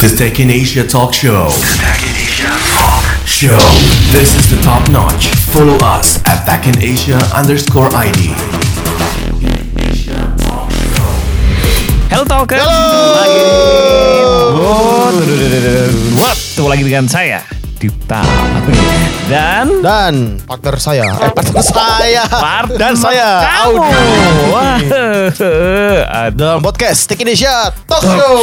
The Tech in Asia Talk Show. Tech in Asia Talk Show. This is the top notch. Follow us at Tech in Asia underscore ID. Hello Talker. Lagi. Oh, duh, duh. Lagi dengan saya Dipta dan Dan partner saya, eh partner saya partner dan saya kamu. Audi. Wah. Ada Dalam podcast Tech Indonesia Talk Show.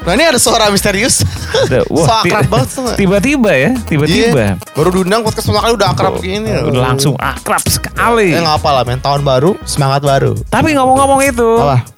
Nah ini ada suara misterius. ti- akrab banget. Tiba-tiba ya, tiba-tiba. Iya. Baru diundang podcast pertama kali udah akrab begini. Udah langsung akrab sekali. Eh nggak apa lah men, tahun baru, semangat baru. Tapi ngomong-ngomong itu,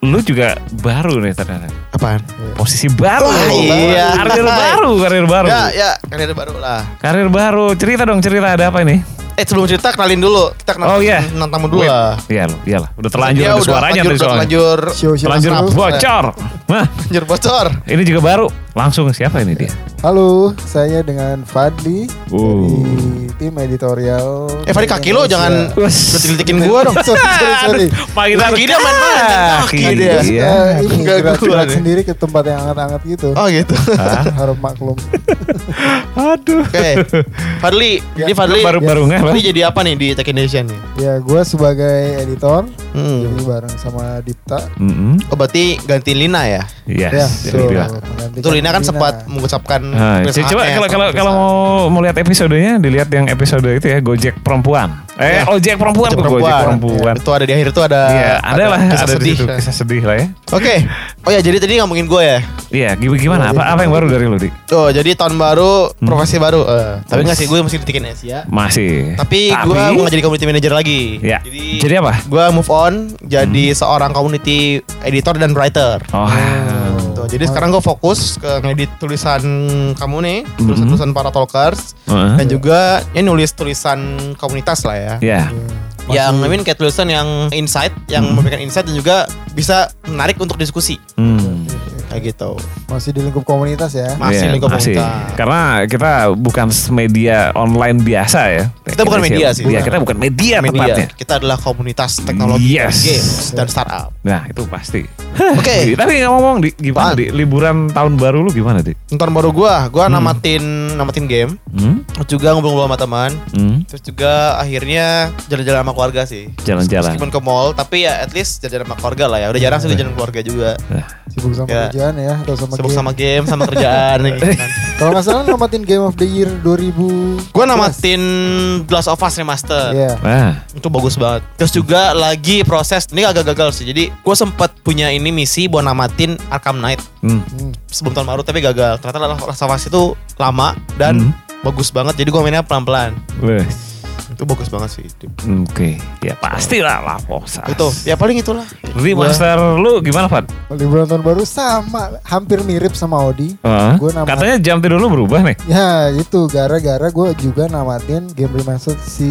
lu juga baru nih ternyata. Apaan? Posisi baru. Wah, iya. Karir baru, karir baru. Ya, ya, karir baru lah. Karir baru. Cerita dong, cerita ada apa ini? Eh sebelum cerita kenalin dulu. Kita kenalin Oh iya. tentang tamu dulu Wait. lah. Iya loh, iya lah. Udah terlanjur Dia ada suaranya terlanjur, tadi udah soalnya. terlanjur, Terlanjur bocor. Nah, terlanjur bocor. ini juga baru. Langsung siapa ini dia? Halo, saya dengan Fadli Uh. dari tim editorial. Eh Fadi kaki lo jangan Wes. bertilik-tilikin gua dong. sorry, sorry, sorry. Panggilan Kaki dia main-main, kaki dia. Iya. Ini Enggak gerak, sendiri ke tempat yang hangat-hangat gitu. Oh gitu. Hah? Harap maklum. Aduh. Oke. Fadli, Ya, jadi Fadli Baru baru Ini jadi apa nih di Tech Indonesia nih? Ya, gue sebagai editor, Hmm. jadi bareng sama Dipta. Mm-mm. Oh berarti ganti Lina ya? Yes. Ya, jadi so, Itu Lina kan Lina. sempat mengucapkan Nah, coba kalau kalau kalau mau mau lihat episodenya dilihat yang episode itu ya Gojek perempuan. Eh, Ya. ojek perempuan, Ojek tuh, Gojek perempuan. perempuan. Itu ada di akhir itu ada Iya, ada lah, kisah ada di sedih. situ kisah sedih lah ya. Oke. Oh ya, jadi tadi ngomongin gue ya. Iya, gi- gimana? Apa apa yang baru dari lu, Di? Oh, jadi tahun baru, Hmm. profesi baru. Eh, tapi Wes. nggak sih, gue masih di Tech Indonesia. Masih. Tapi, gue mau jadi community manager lagi. Ya. Jadi, Jadi apa? gue move on jadi seorang community editor dan writer. Oh. Tuh, jadi sekarang gue fokus ke ngedit tulisan kamu nih, tulisan-tulisan para talkers, Heeh. dan juga ya nulis tulisan komunitas lah ya. Ya. Yang I mean kayak tulisan yang insight, yang memberikan insight dan juga bisa menarik untuk diskusi Hmm. Kayak gitu. Masih di lingkup komunitas ya. Masih Iya, lingkup masih. komunitas. Karena kita bukan media online biasa ya. Kita bukan media sih. Iya, kita bukan media, Media. tepatnya. Kita adalah komunitas teknologi, Yes. games dan startup. Nah, itu pasti. Oke. Tapi ngomong di gimana di liburan tahun baru lu gimana, Di? Nonton baru gua, gua namatin namatin game, Hmm? terus juga ngobrol-ngobrol sama teman, Hmm? terus juga akhirnya jalan-jalan sama keluarga sih. Jalan-jalan. Meskipun ke mall, tapi ya at least jalan-jalan sama keluarga lah ya. Udah jarang sih gua jalan keluarga juga. Nah, Sibuk sama Ya. Kerjaan ya atau sama Sibuk game. sama game, sama kerjaan gitu kan. Kalau nggak salah namatin Game of the Year 2000. Gua namatin Blast of Us Remaster. Iya. Nah, Itu bagus banget. Terus juga lagi proses ini agak gagal sih. Jadi gue sempat punya ini misi buat namatin Arkham Knight hmm. Hmm. sebelum tahun baru tapi gagal. Ternyata Last of Us itu lama dan Hmm. bagus banget. Jadi gue mainnya pelan-pelan. Wes. Itu bagus banget sih. Oke, ya pastilah lah Posas. Itu ya paling itulah. Remaster lu gimana, Fat? Liburan tahun baru sama, hampir mirip sama Audi. Hah? Gua nama- Katanya jam tidur lu berubah nih. Ya itu gara-gara gue juga namatin game remastered si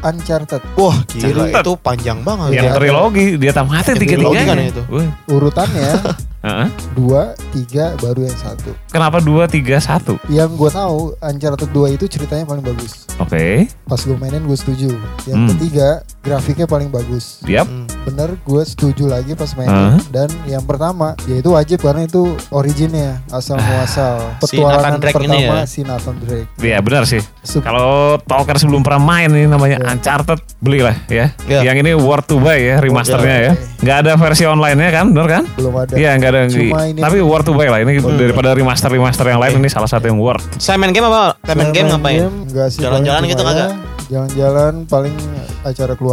Uncharted Wah gila Cepet. itu panjang banget. Yang Iya. trilogi dia tamatin Yang tiga trilogi tiganya. kan itu. urutannya Heeh. dua tiga baru yang satu. Kenapa dua tiga satu? Yang gue tahu Uncharted 2 itu ceritanya paling bagus. Oke. Pas gue mainin gue setuju. Yang Hmm. ketiga grafiknya paling bagus. Yap. Hmm. Bener gue setuju lagi pas Hah? mainin. Dan yang pertama yaitu wajib karena itu originnya asal muasal Si petualangan Nathan Drake ini pertama ya? si Nathan Drake. Iya benar sih. Kalau talker sebelum pernah main ini namanya Iya. Uncharted belilah ya. Iya. Yang ini worth to buy ya remasternya ya. Nggak ada versi online-nya kan, benar kan? belum ada. Iya nggak ada. Cuma ini- Tapi worth to buy lah ini daripada remaster remaster yang lain ini salah satu yang worth. Saya main game apa? Saya main game ngapain? Jalan-jalan gitu kagak? ya, Jalan-jalan paling acara keluarga.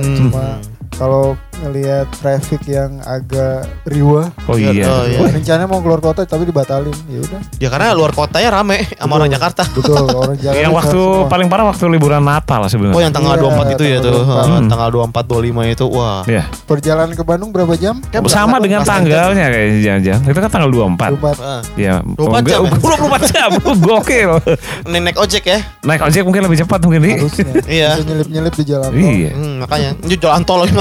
Hmm. Cuma kalau ngelihat traffic yang agak riuh. Oh Iya, iya. oh, iya. Rencananya mau keluar kota tapi dibatalin. Ya udah. Ya karena luar kotanya rame sama orang Jakarta. Betul, orang Jakarta. Yang waktu semua. paling parah waktu liburan Natal sebenarnya. Oh yang tanggal Iya, 24 itu ya tanggal tuh. 24. Heeh, Hmm. Tanggal 24 25 itu wah. Iya. perjalanan ke Bandung berapa jam? Kayak Sama dengan tanggalnya kayaknya jangan-jangan. Itu kan tanggal 24. Jumat. jam. Heeh. Ya, 24 jam ya? 24 jam. Gokil. Ini naik ojek ya. Naik ojek mungkin lebih cepat mungkin nih. Iya. Bisa nyelip-nyelip di jalan. Iya. Hmm, makanya ini jalan tol lagi.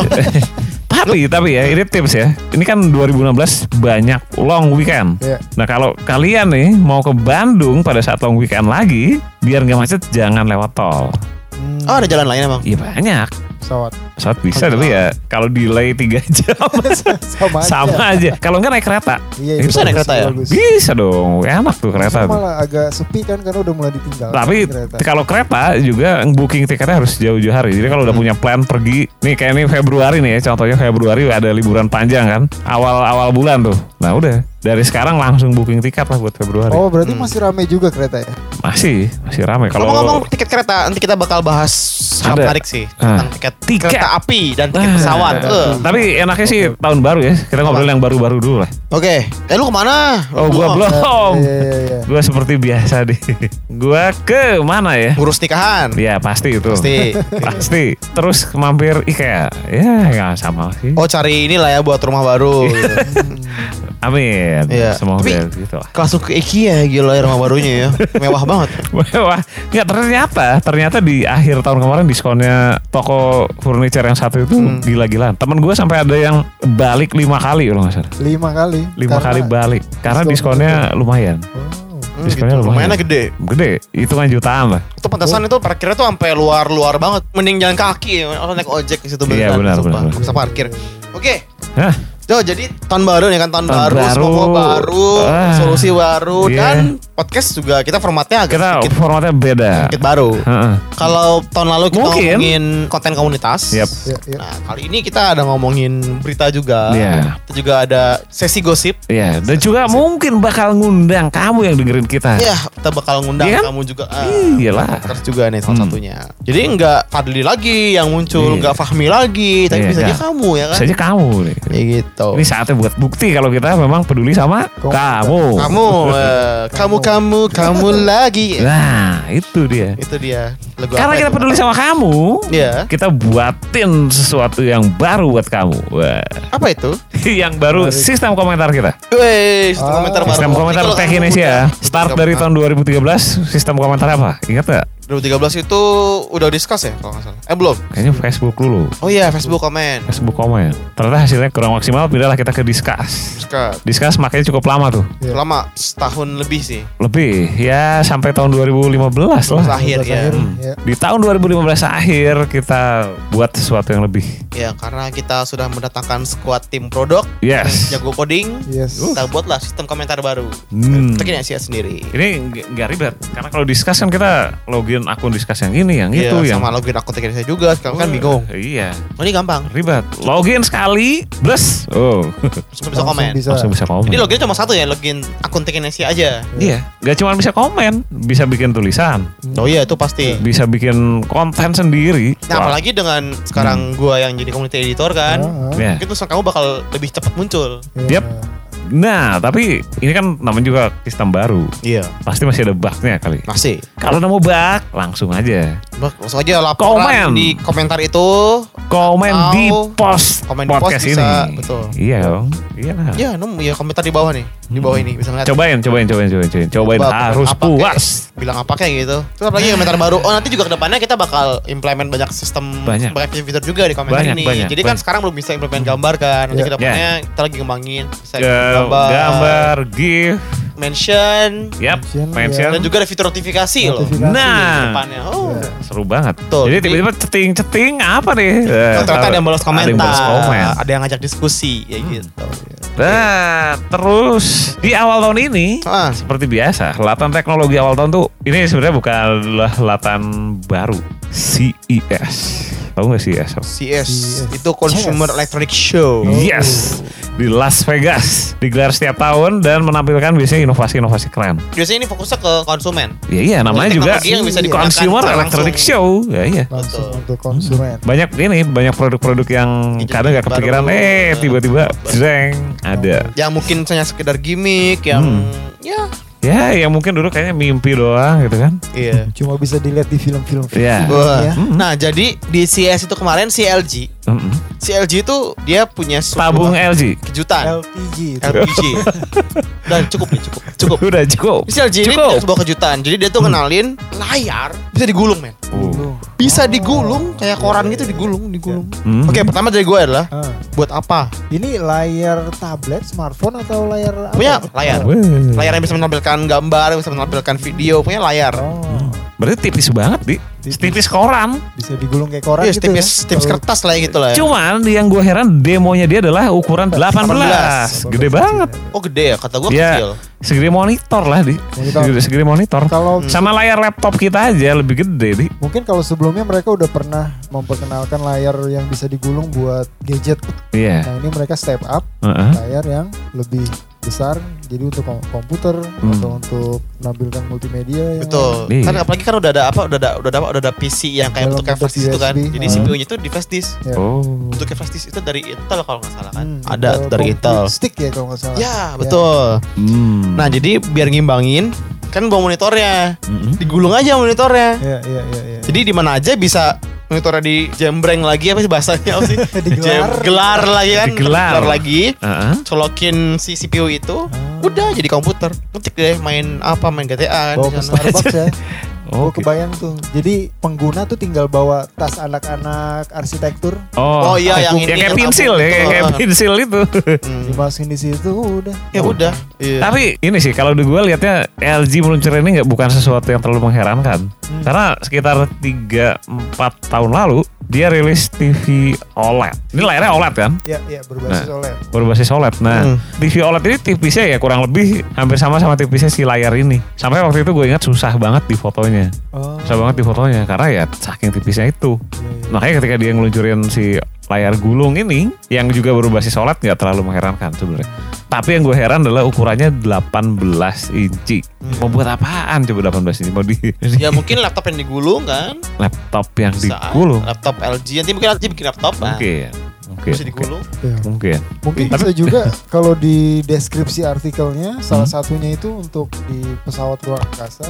Tapi tapi ya ini tips ya. Ini kan 2016 banyak long weekend. Iya. Nah kalau kalian nih mau ke Bandung pada saat long weekend lagi, biar nggak macet jangan lewat tol. Hmm. Oh ada jalan lain emang. Iya banyak. pesawat. Pesawat bisa tapi ya kalau delay 3 jam Sama aja. sama aja. Kalau enggak naik kereta. Iya, bisa naik kereta ya? bagus. Bisa dong, enak tuh kereta tuh. malah agak sepi kan karena udah mulai ditinggal. Tapi kereta. kalau kereta juga booking tiketnya harus jauh-jauh hari. Jadi Hmm. kalau udah punya plan pergi, nih kayak ini Februari nih ya, contohnya Februari ada liburan panjang kan, awal-awal bulan tuh. Nah udah, dari sekarang langsung booking tiket lah buat Februari. Oh berarti masih rame juga kereta ya? Masih, masih ramai. Kalau Ngomong-ngomong tiket kereta, nanti kita bakal bahas hal Ada. menarik sih Ah. tentang tiket, Tiket. Kereta api dan tiket pesawat. Eh. Tapi enaknya sih tahun baru ya. Kita ngobrol yang baru-baru dulu lah. Oke, eh lu ke mana? Oh, gua belum. Iya iya iya. Gua seperti biasa deh. Gua ke mana ya? Ngurus nikahan. Ya pasti itu. Pasti. Pasti. Terus mampir IKEA. Ya nggak sama sih. Oh cari inilah ya buat rumah baru. gitu. Amin. Iya. Semoga Tapi- gitu lah. Langsung ke IKEA gila ya rumah barunya ya. Mewah banget. Wah, nggak ternyata, ternyata di akhir tahun kemarin diskonnya toko furniture yang satu itu Hmm. gila-gilaan. Temen gue sampai ada yang balik lima kali kalau nggak salah. Lima kali. Lima Karena- kali balik karena diskon diskonnya lumayan. Oh. Hmm, Diskonnya gitu. lumayan. Lumayannya gede. Gede, hitungan jutaan lah. Itu pantesan itu parkirnya tuh sampai luar-luar banget. Mending jalan kaki. Atau naik ojek ke situ Iya, benar, sumpah. benar, benar. Nggak Bisa parkir. Oke. Hah? Tuh, jadi tahun baru nih kan tahun, Tahun baru, baru. semua baru, Ah. solusi baru Iya. dan podcast juga kita formatnya agak Kita sedikit, formatnya beda. sedikit baru. Heeh. Kalau tahun lalu kita Mungkin. ngomongin konten komunitas. Iya, iya. Nah, kali ini kita ada ngomongin berita juga. Iya. Kita juga ada sesi gosip. Iya, dan juga mungkin bakal ngundang kamu yang dengerin kita. Ya, kita bakal ngundang Iya kan? kamu juga. ah, Iyalah. juga nih salah Hmm. satunya. Jadi nggak Fadli lagi yang muncul, Iya. nggak Fahmi lagi, tapi Iya, bisa aja kamu ya kan. Bisa aja kamu nih. Ya gitu. Ini saatnya buat bukti kalau kita memang peduli sama Kamu. kamu. Kamu, eh, kamu, kamu, kamu lagi. Nah, itu dia. Itu dia. Lagu Karena kita itu? peduli sama kamu, Iya. kita buatin sesuatu yang baru buat kamu. Wah. Apa itu? yang baru sistem komentar kita. Wih, sistem Ah. komentar baru. Sistem komentar kamu Indonesia. Start dari tahun 2013, sistem komentar apa? Ingat gak? 2013 itu udah discuss ya kalau nggak salah. Eh belum. Kayaknya Facebook dulu. Oh iya Facebook komen. Facebook komen. Ternyata hasilnya kurang maksimal, pindahlah kita ke Discuss. Discuss. Discuss makanya cukup lama tuh. Iya. Lama setahun lebih sih. Lebih, ya sampai tahun 2015 lah. Akhir 15 ya. akhir, Hmm. ya. Di tahun 2015 akhir kita buat sesuatu yang lebih. Ya karena kita sudah mendatangkan squad tim produk Yes. jago coding. Yes. Kita buatlah sistem komentar baru. Hmm. Kita kini sendiri. Ini nggak- nggak ribet karena kalau discuss kan kita login akun discuss yang ini, yang Iya, itu, yang sama login akun Tech Indonesia juga. Sekarang kan bingung. Iya, Oh, ini gampang. ribet. Login sekali, plus, oh, Langsung bisa Langsung komen. bisa. langsung bisa komen. Jadi login cuma satu ya, login akun Indonesia aja. Iya, nggak cuma bisa komen, bisa bikin tulisan, Oh iya itu pasti. bisa bikin konten sendiri. Nah, Wah, apalagi dengan sekarang gua yang jadi community editor kan. Ah, ah. ya. Mungkin tulisan kamu bakal lebih cepat muncul. Yep. Nah, tapi ini kan namanya juga sistem baru. Iya. Pasti masih ada bugnya kali. Masih. Kalau nemu bug, langsung aja. Bak, langsung aja laporan Komen. di komentar itu. Komen di post komen di podcast post bisa, ini. betul. Iya dong. Iya lah. Ya, nemu ya komentar di bawah nih. Di bawah ini bisa ngeliat. Cobain, cobain, cobain, cobain, cobain. Cobain Coba, harus apa puas. kayak- bilang apa kayak gitu. Terus apalagi komentar baru. Oh nanti juga ke depannya kita bakal implement banyak sistem Banyak. banyak fitur juga di komentar Banyak, ini. banyak, Jadi kan banyak. sekarang belum bisa implement gambar kan. Nanti Ya. ke depannya kita lagi ngembangin bisa Ke gambar, gambar, GIF, mention, yap, Mention, mention. dan juga ada fitur notifikasi loh. Notifikasi. Nah, Depannya. Oh. seru banget. Betul. Jadi tiba-tiba ceting-ceting apa nih? Eh, Oh, ternyata ada yang balas Ada komentar, yang balas komen. ada yang ngajak diskusi, ya gitu. Nah, terus di awal tahun ini Ah, seperti biasa, latan teknologi awal tahun tuh ini sebenarnya bukanlah latan baru, CES. Tahu nggak CES? CS CS. itu Consumer Yes. Electronic Show. Yes, di Las Vegas digelar setiap tahun dan menampilkan biasanya inovasi-inovasi keren. Biasanya ini fokusnya ke konsumen. Ya iya, namanya juga yang bisa Consumer Electronic. Show. Ya iya. Untuk konsumen. Banyak ini, banyak produk-produk yang Yang kadang nggak baru. kepikiran, eh tiba-tiba jreng ada. Yang mungkin hanya sekedar gimmick, yang Hmm. ya, Ya, yang mungkin dulu kayaknya mimpi doang gitu kan. iya. Cuma bisa dilihat di film-film. Iya. Wah. Ya. Nah, jadi di CS itu kemarin CLG, Mm-mm. CLG itu dia punya Tabung LG. kejutan. LPG itu. LPG. Dan cukup nih, cukup. Cukup. Udah cukup. CLG ini Cukup. punya sebuah kejutan. Jadi dia tuh kenalin layar bisa digulung, men. Oh. Bisa digulung kayak koran gitu digulung, digulung. Hmm. Oke, pertama dari gue adalah Ah. buat apa? Ini layar tablet, smartphone atau layar apa? Punya layar. Weh. Layar yang bisa menampilkan gambar, bisa menampilkan video, punya layar. Oh. Berarti tipis banget, Di. Tipis. Tipis koran. Bisa digulung kayak koran Iya, gitu tipis, ya. tipis kertas lah gitu lah ya. Cuman yang gue heran demonya dia adalah ukuran 18. 18. Gede banget. Oh gede ya, kata gua Ya, kecil. segede monitor lah, Di. Monitor. Segede, segede monitor. Kalau Sama layar laptop kita aja lebih gede, Di. mungkin kalau sebelumnya mereka udah pernah memperkenalkan layar yang bisa digulung buat gadget. Iya. Nah ini mereka step up Heeh. layar yang lebih besar jadi untuk kom- komputer Hmm. atau untuk menampilkan multimedia yang Betul. Iya. Kan apalagi kan udah ada apa? Udah ada udah ada udah ada PC yang kayak bentuk flash disk itu kan. Jadi Hmm. CPU-nya itu di flash disk. Ya. Oh. Bentuknya flash disk itu dari Intel kalau nggak salah kan. Hmm, ada Intel dari Intel. Stick ya kalau nggak salah. Ya, betul. Hmm. Nah, jadi biar ngimbangin kan bawa monitornya. Mm-mm. Digulung aja monitornya. Iya iya iya. iya. Jadi di mana aja bisa monitornya di jembreng lagi apa sih bahasanya apa sih? Digelar. Gelar lagi kan. Digelar. lagi. Heeh. Colokin si CPU itu. Ah. Udah jadi komputer. Ngetik deh main apa main GTA kan bawa ke. Starbucks ya. Oh, Gue kebayang tuh. Jadi pengguna tuh tinggal bawa tas anak-anak arsitektur, Oh, Oh, iya, yang ini kayak pensil ya, itu. kayak, kayak pensil itu. Hmm. dimasukin di situ udah. Ya udah. Iya. Tapi ini sih kalau di gue liatnya LG meluncur ini nggak bukan sesuatu yang terlalu mengherankan. Hmm. Karena sekitar 3-4 tahun lalu dia rilis TV OLED. Ini layarnya OLED kan? Iya iya berbasis Nah. OLED. Berbasis OLED. Nah, Hmm. TV OLED ini tipisnya ya kurang lebih hampir sama sama tipisnya si layar ini. Sampai waktu itu gue ingat susah banget di fotonya. Oh. Susah banget di fotonya karena ya saking tipisnya itu. iya, iya. Makanya ketika dia ngeluncurin si layar gulung ini yang juga berbasis OLED nggak terlalu mengherankan sebenarnya. Tapi yang gue heran adalah ukurannya 18 inci. Mau buat apaan coba 18 inci? Mau di Ya mungkin laptop yang digulung kan. laptop yang Bisa. digulung? Laptop LG nanti mungkin LG bikin laptop. Mungkin. Mungkin. Bisa digulung. Iya. Mungkin. Mungkin Tapi- bisa juga kalau di deskripsi artikelnya salah Hmm. satunya itu untuk di pesawat luar angkasa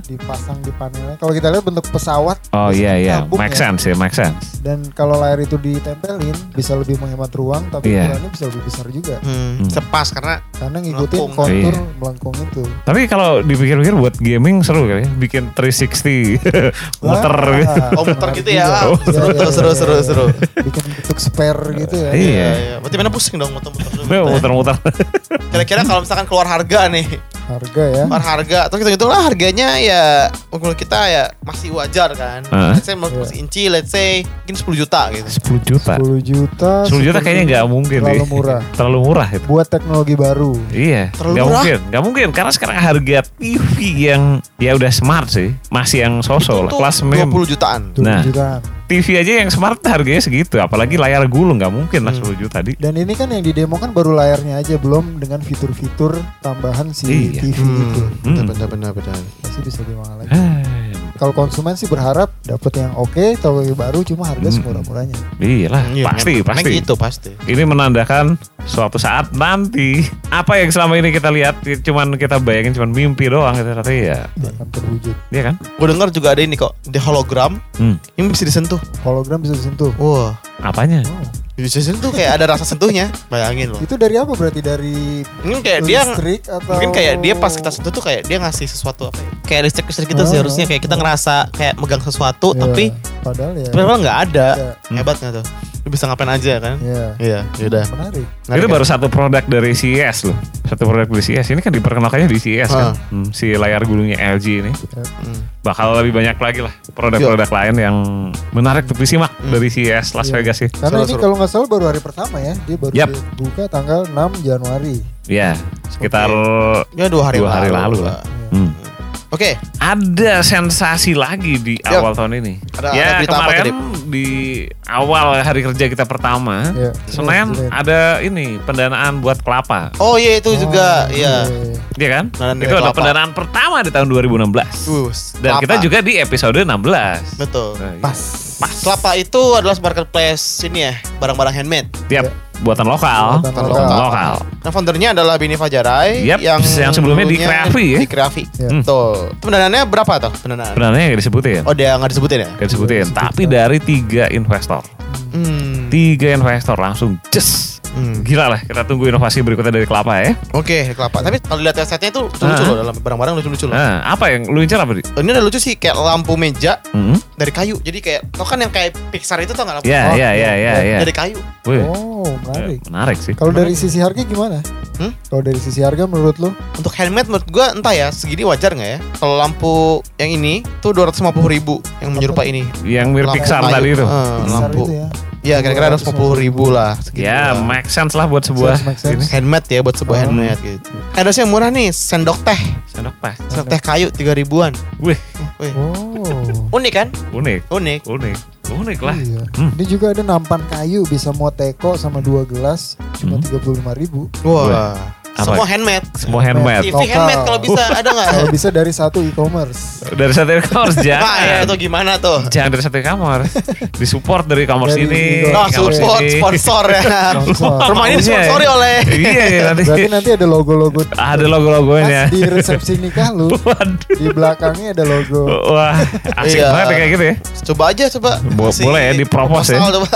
dipasang di panelnya. Kalau kita lihat bentuk pesawat Oh iya iya, make ya. sense ya, make sense. dan kalau layar itu ditempelin bisa lebih menghemat ruang tapi Iya. ukurannya bisa lebih besar juga Hmm. Hmm. Sepas karena karena ngikutin Melengkung. kontur Iya. melengkung itu. Tapi kalau dipikir-pikir buat gaming seru kali ya, bikin 360 muter gitu. Oh, muter gitu ya. Iya, seru iya, seru, iya, seru, iya. seru. Bikin bentuk spare gitu ya. Iya. Iya, iya. Berarti mana pusing dong muter-muter dulu. Muter-muter. Kira-kira kalau misalkan keluar harga nih, Harga ya. keluar harga, terus kita hitung lah harganya ya menurut kita ya masih wajar kan. Heeh. Let's say masih Iya. inci, let's say mungkin 10 juta gitu. 10 juta. 10 juta. 10 juta 10 kayaknya nggak mungkin Terlalu murah. Terlalu murah itu. Buat teknologi baru. Iya, Terlalu nggak murah? mungkin, nggak mungkin karena sekarang harga TV yang ya udah smart sih, masih yang sosok lah, kelas mem. 20 jutaan. 20 Nah. jutaan. TV aja yang smart harganya segitu, apalagi layar gulung nggak mungkin lah Hmm. 10 juta di. Dan ini kan yang didemokan baru layarnya aja belum dengan fitur-fitur tambahan si Iya. TV itu. Hmm. Benar, benar, benar. Pasti bisa di mana lagi. Kalau konsumen sih berharap dapat yang oke, teknologi baru cuma harga Hmm. semurah-murahnya. Iya lah, Iya, pasti, memang- pasti. gitu pasti. Ini menandakan suatu saat nanti apa yang selama ini kita lihat cuman kita bayangin cuman mimpi doang gitu tapi ya akan terwujud. iya kan Gue dengar juga ada ini kok, di hologram hmm, yang bisa disentuh. Hologram bisa disentuh. Wah, apanya Oh. Bisa disentuh kayak ada rasa sentuhnya. Bayangin loh. Itu dari apa berarti dari Ini kayak dia listrik atau mungkin kayak dia pas kita sentuh tuh kayak dia ngasih sesuatu apa ya? Kayak listrik listrik gitu Oh. seharusnya kayak kita ngerasa kayak megang sesuatu Iya, tapi padahal ya. padahal nggak ada. Iya. Hebat nggak tuh? Lu bisa ngapain aja kan? Iya. Iya, yaudah. Menarik. itu baru satu produk dari CES loh satu produk dari CES ini kan diperkenalkannya di CES kan Hmm, si layar gulungnya LG ini Hmm. bakal lebih banyak lagi lah produk-produk lain yang menarik untuk disimak dari CES Las Iya. Vegas sih Karena ini kalau nggak salah baru hari pertama ya, dia baru Yap. buka tanggal 6 Januari. ya sekitar Ya dua hari dua hari lalu lah Hmm. Oke, Ada sensasi lagi di Yap. awal tahun ini. Ada- ya ada berita apa kemarin tadi? di awal hari kerja kita pertama, Iya. Senin ada ini pendanaan buat kelapa. Oh iya itu juga, Oh, iya. Iya kan? Pendanaan itu ada kelapa. pendanaan pertama di tahun 2016. Us, Dan kelapa. kita juga di episode 16. betul. Nah, Pas. Pas kelapa itu adalah marketplace ini ya, barang-barang handmade. Tiap Iya. Buatan lokal. Buatan lokal. lokal. Nah foundernya adalah Bini Fajarai Yap, yang yang sebelumnya di Kreafi ya. Di Kreafi. Iya. Tuh. Pendanaannya berapa tuh pendanaan? Pendananya nggak disebutin. Oh dia nggak disebutin ya? Nggak disebutin. Tapi dari tiga investor. Hmm. Tiga investor langsung just Hmm. Gila lah, kita tunggu inovasi berikutnya dari kelapa ya. Oke, kelapa. Tapi kalau dilihat website-nya itu lucu-lucu Ah. loh dalam barang-barang lucu-lucu loh. Nah, apa yang lu incar apa di? Ini ada lucu sih kayak lampu meja Hmm? dari kayu. Jadi kayak tau kan yang kayak Pixar itu tau nggak lampu? Ya, Oh, ya, ya, ya, ya. Dari kayu. Wih, Oh, menarik. menarik sih. Kalau dari sisi harga gimana? Hmm? Kalau dari sisi harga menurut lo? Untuk handmade menurut gua entah ya segini wajar nggak ya? Kalau lampu yang ini tuh 250 ribu yang menyerupai ini. Yang mirip Pixar tadi itu. Eh, lampu. itu ya. Ya kira-kira ada 50 ribu lah. segitu Ya, lah. make sense lah buat sebuah Sense, ini. handmade ya buat sebuah Oh. handmade gitu. Ada sih yang murah nih, sendok teh. Sendok pas. Sendok teh kayu 3 ribuan. Wih, Wih. Oh. Unik kan? unik, Unik. unik, unik lah. Iya. Hmm. Ini juga ada nampan kayu bisa mau teko sama dua gelas cuma Hmm. tiga puluh lima ribu. Wah. Apa? Semua handmade. Semua handmade. TV Lokal. handmade kalau bisa ada nggak? Kalau bisa dari satu e-commerce. Dari satu e-commerce Nah, ya jangan. itu gimana tuh? Jangan dari satu e-commerce. Disupport dari e-commerce Dari ini. Oh, support ini. sponsor ya. Sponsor. Rumah ini disponsori oleh Iya, iya, nanti. Berarti nanti ada logo-logo. Ada logo-logonya. Pas di resepsi nikah lu Waduh. di belakangnya ada logo. Wah, asik Iya. banget ya kayak gitu ya. Coba aja coba. Bo- Kasih boleh ya, dipropos ya. proposal coba.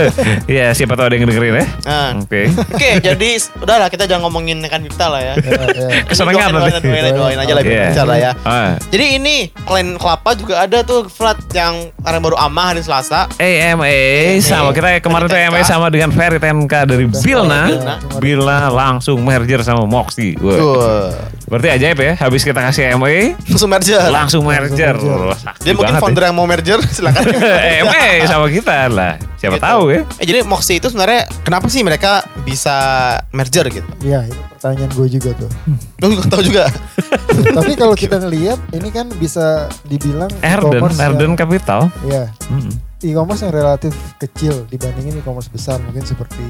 Iya, siapa tahu ada yang dengerin ya. Nah. Oke. Oke, jadi udahlah kita jangan ngomongin kan Bipta lah ya. Ya, ya. Kesenangan doain, nanti. doain, doain, doain aja lah Iya. lancar lah ya. Ah. Jadi ini klien kelapa juga ada tuh flat yang kemarin baru amah hari Selasa. AMA sama kita kemarin tuh AMA sama dengan Ferry TNK dari Bilna. Bilna. Langsung merger sama Moxie. Berarti ajaib ya, habis kita kasih AMA Langsung merger. langsung merger. Dia mungkin banget founder yang mau merger silakan. ya. AMA sama kita lah. Siapa Gitu. tahu ya. Eh, jadi Moxie itu sebenarnya kenapa sih mereka bisa merger gitu? Iya, itu pertanyaan gue juga tuh. Lu juga tahu juga. Tapi kalau kita ngelihat ini kan bisa dibilang Erden, Erden yang- Capital. Iya, Mm-mm. E-commerce yang relatif kecil dibandingin e-commerce besar mungkin seperti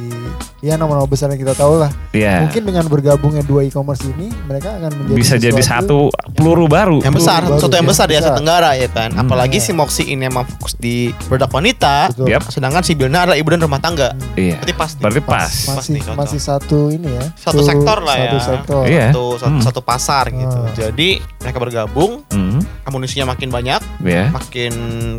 ya nama-nama besar yang kita tahu lah. Iya. Mungkin dengan bergabungnya dua e-commerce ini mereka akan menjadi Bisa jadi satu peluru baru. Yang besar, Baru, sesuatu yang ya. besar di Asia. Tenggara ya kan. Hmm. Apalagi Iya. si Moxie ini emang fokus di produk wanita. Betul. Yap. Sedangkan si Bilna adalah ibu dan rumah tangga. Iya. Berarti pas. Berarti pas. Pas masih nih, cocok. masih satu ini ya. Satu sektor lah satu ya. sektor. Iya. Satu, satu, Hmm. satu pasar gitu. Ah. Jadi mereka bergabung, Mm, amunisinya makin banyak, ya. makin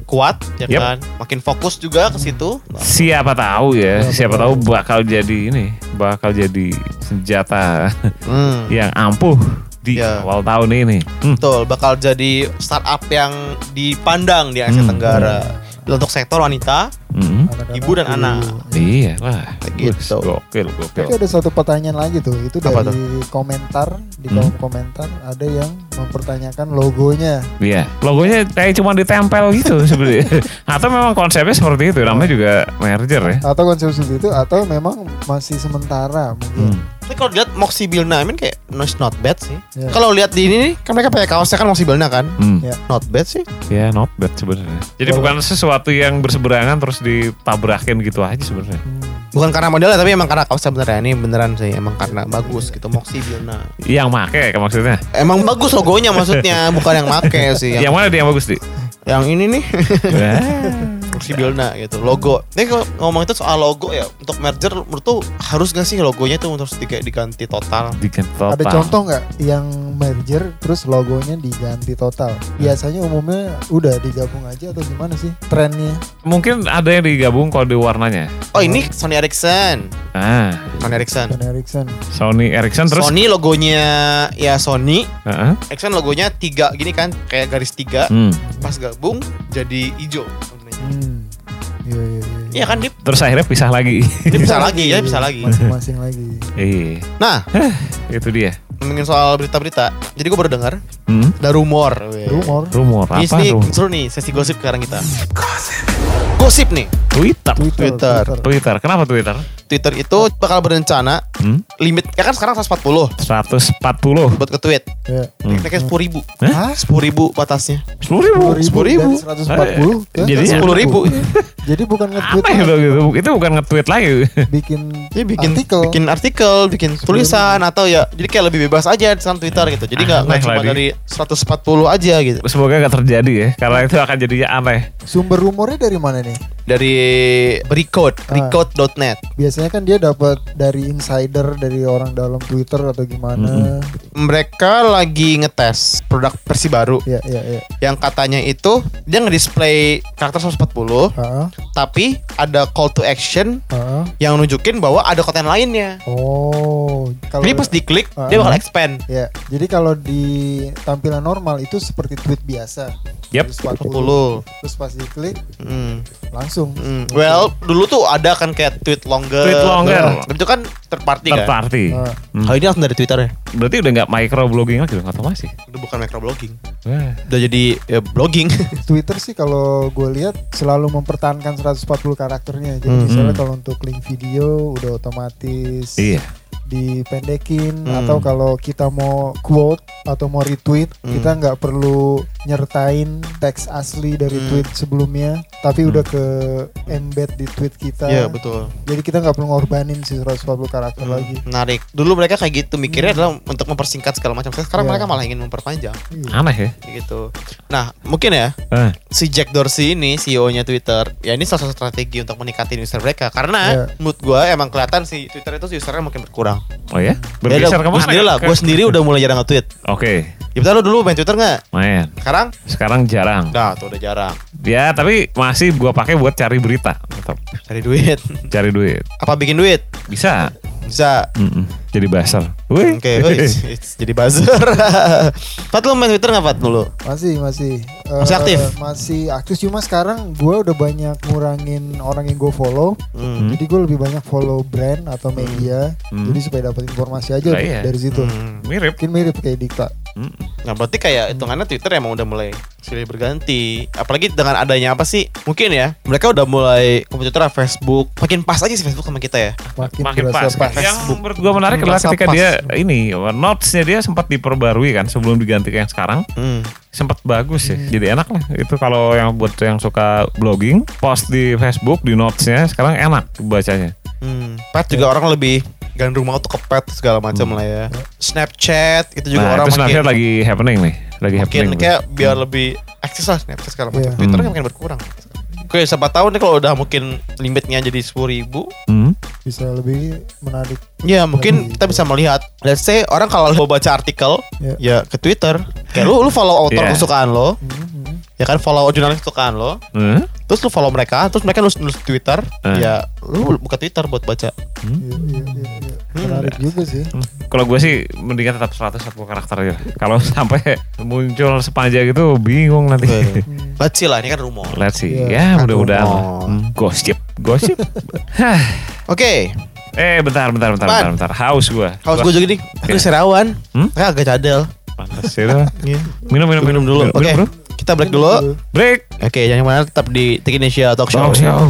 kuat ya Yep. kan. Makin fokus juga ke situ. Siapa tahu ya, Siapa siapa tahu. bakal jadi ini, bakal jadi senjata Hmm. yang ampuh di Ya. awal tahun ini. Hmm. Betul, bakal jadi startup yang dipandang di Asia Hmm. Tenggara. Untuk sektor wanita, Mm. Anak-anak Ibu dan anak. Iya, wah, Gitu. Gokil, gokil. Tapi ada satu pertanyaan lagi tuh, itu Apa dari komentar di Hmm. kolom komentar ada yang mempertanyakan logonya. Iya, logonya kayak cuma ditempel gitu sebenarnya. Atau memang konsepnya seperti itu, namanya juga merger ya. Atau konsep seperti itu atau memang masih sementara mungkin. Hmm. Tapi kalau lihat Moxie Bilna, I mean kayak no, it's not bad sih. Ya. Kalau lihat di ini nih, kan mereka pakai kaosnya kan Moxie Bilna kan. Hmm. Ya. Not bad sih. Ya, not bad sebenarnya. Jadi bukan sesuatu yang berseberangan terus ditabrakin gitu aja sebenarnya. Hmm. Bukan karena modelnya tapi emang karena kaosnya beneran ini beneran sih emang karena bagus gitu Moxie Bilna. Yang make kan maksudnya. Emang bagus logonya maksudnya bukan yang make sih. Yang Yang, mana dia yang bagus, Di? yang ini nih Wah. Moxie Bilna gitu logo. Ini kalau ngomong itu soal logo ya untuk merger menurut tuh harus gak sih logonya tuh terus diga- diganti total? Bikin total. Ada contoh nggak yang merger terus logonya diganti total? Biasanya umumnya udah digabung aja atau gimana sih trennya? Mungkin ada yang digabung kode warnanya. Oh ini Sony Ericsson. Ah, Sony Ericsson. Sony Ericsson. Sony Ericsson terus. Sony logonya ya Sony. Heeh. Ericsson logonya tiga gini kan kayak garis tiga. Hmm. Pas gabung jadi hijau. Hmm. Iya iya iya. Iya kan Dip? Terus akhirnya pisah lagi. Dia bisa lagi ya, bisa lagi. Masing-masing lagi. Iya, Nah, itu dia. ngomongin soal berita-berita. Jadi gue baru dengar Hmm. ada rumor. weh. Rumor. Rumor Ini apa? nih Rumor? seru nih sesi gosip sekarang kita. Gosip nih. Twitter. Twitter. Twitter. Twitter. Kenapa Twitter? Twitter itu bakal berencana Hmm? limit ya kan sekarang 140 140. buat ke tweet. Ya. Hmm. Naiknya sepuluh ribu. Hah? Sepuluh ribu batasnya. 10 ribu. 10.000. dari 140 ke Jadi Sepuluh ribu. Jadi bukan nge-tweet Apa itu gitu? Itu bukan nge-tweet lagi. bikin Dia bikin artikel. bikin artikel, bikin tulisan atau ya jadi kayak lebih bebas aja di sana Twitter gitu. Jadi nggak nggak cuma dari 140 aja gitu. Semoga gak terjadi ya, karena itu akan jadinya aneh. Sumber rumornya dari mana nih? Dari Recode, Ah. recode.net. Biasanya kan dia dapat dari insider dari orang dalam Twitter atau gimana. Mereka lagi ngetes produk versi baru Ya, ya, ya. yang katanya itu dia nge-display karakter 140 Ah, tapi ada call to action ah. yang nunjukin bahwa ada konten lainnya. Oh, kalau Jadi pas diklik Ah. dia bakal expand. Ya, jadi kalau di tampilan normal itu seperti tweet biasa. Yep. 140. Terus pas diklik Hmm. Langsung. Hmm. Well, dulu tuh ada kan kayak tweet longer. Tweet longer. Nah, Itu kan third party Third kan. party. Ah. Hmm. Kalau ini langsung dari Twitter ya. Berarti udah nggak micro blogging lagi dong atau masih? Itu bukan microblogging. Wah. Udah jadi ya, blogging. Twitter sih kalau gue lihat selalu mempertahankan 140 karakternya. Jadi Hmm. misalnya kalau untuk link video udah otomatis Iya. Dipendekin Hmm. atau kalau kita mau quote atau mau retweet Hmm. kita nggak perlu nyertain teks asli dari Hmm. tweet sebelumnya tapi udah ke embed di tweet kita. Iya betul. Jadi kita nggak perlu ngorbanin si 140 karakter Hmm, lagi. Menarik. Dulu mereka kayak gitu mikirnya adalah untuk mempersingkat segala macam. Sekarang Iya. mereka malah ingin memperpanjang Iya. Aneh ya. gitu. Nah, mungkin ya Eh. si Jack Dorsey ini CEO-nya Twitter, ya ini salah satu strategi untuk meningkatin user mereka karena Iya. menurut gua emang kelihatan si Twitter itu usernya makin berkurang. Oh ya? Ya Bergeser gue ke mana? sendiri lah, gue sendiri udah mulai jarang nge-tweet. Oke. Ya betul lo dulu main Twitter nggak? Main. Sekarang? Sekarang jarang. Nah, tuh udah jarang. Ya, tapi masih gua pakai buat cari berita. Tetap Cari duit. cari duit. Apa bikin duit? Bisa. Bisa. Mm-mm. Jadi buzzer. Wih. Oke, it's- it's jadi buzzer. Pat lu main Twitter nggak Pat dulu? Masih masih Masih Eh, aktif? Masih aktif cuma sekarang gue udah banyak ngurangin orang yang gue follow. Hmm. Jadi gue lebih banyak follow brand atau media. Hmm. Jadi supaya dapat informasi aja Lah iya. dari situ. Hmm. Mirip. Mungkin mirip kayak Dikta. Mm-mm. Nah berarti kayak hitungannya Twitter emang udah mulai silih berganti Apalagi dengan adanya apa sih Mungkin ya Mereka udah mulai Komputer Facebook Makin pas aja sih Facebook sama kita ya Makin, Makin pas. pas. Yang menurut gua menarik Hmm, adalah ketika pas. dia ini notes-nya dia sempat diperbarui kan sebelum diganti ke yang sekarang. hmm. sempat bagus sih. Jadi enak lah. Itu kalau yang buat yang suka blogging, post di Facebook di notesnya sekarang enak bacanya. Hmm. Pet juga orang lebih Gandrung banget tuh ke pet segala macam lah ya Snapchat Itu juga nah, orang itu Snapchat makin lagi happening nih. Lagi Makin happening. tuh. kayak biar lebih Akses lah Snapchat segala macam Iya. Twitter Hmm. kan makin berkurang Oke siapa tahu nih kalau udah mungkin limitnya jadi 10 ribu Hmm. Bisa lebih menarik. Ya mungkin Lebih- kita bisa melihat Let's say orang kalau mau baca artikel Ya. Ya ke Twitter Kayak lu, lu follow author Iya. kesukaan lo Hmm, hmm. Ya kan follow jurnalis kesukaan lo Hmm? Terus lu follow mereka Terus mereka nulis, nulis Twitter Eh. Ya lu buka Twitter buat baca Iya, iya, iya, iya. Hmm. Menarik juga sih. Kalau gue sih mendingan tetap 140 karakter aja. Kalau sampai muncul sepanjang itu bingung nanti. Hmm. Let's see lah ini kan rumor Let's see. Iya, ya mudah-mudahan. Hmm. Gosip, gosip. Oke eh bentar, bentar, bentar, bentar, bentar. Haus gue. Haus gue juga nih Aku serawan Hmm? Kayak agak cadel Pantas ya. Iya. Minum, minum, Minum dulu Minum, Oke bro. Kita break dulu Break. Oke jangan mana tetap di Tech Indonesia Talk Show Talk show.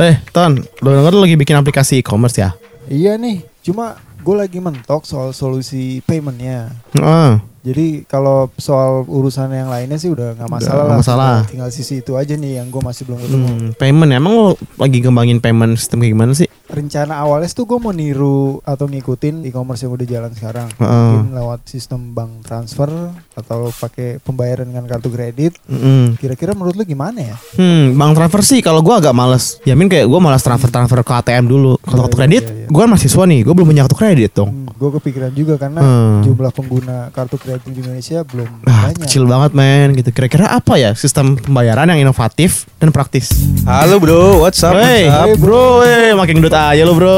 Eh Ton Lo denger lu lagi bikin aplikasi e-commerce ya Iya nih, cuma gue lagi mentok soal solusi paymentnya. Ah, Jadi kalau soal urusan yang lainnya sih udah nggak masalah nggak lah. masalah. Tinggal, tinggal sisi itu aja nih yang gue masih belum ketemu. hmm, Payment Emang lo lagi kembangin payment sistem kayak gimana sih Rencana awalnya tuh gue mau niru atau ngikutin e-commerce yang udah jalan sekarang. Heeh. Mungkin lewat sistem bank transfer atau pakai pembayaran dengan kartu kredit. Kira-kira menurut lu gimana ya? Hmm, bank transfer sih kalau gua agak males. Yamin kayak gua malas transfer transfer ke ATM dulu. Kalau Iya, kartu kredit, iya, iya. gua kan mahasiswa nih, gua belum punya kartu kredit dong. Hmm, gue kepikiran juga karena Hmm. jumlah pengguna kartu kredit di Indonesia belum Ah, banyak. kecil banget men gitu. Kira-kira apa ya sistem pembayaran yang inovatif dan praktis? Halo bro, what's up? Hey, what's up? bro, hey, makin gendut aja lo bro.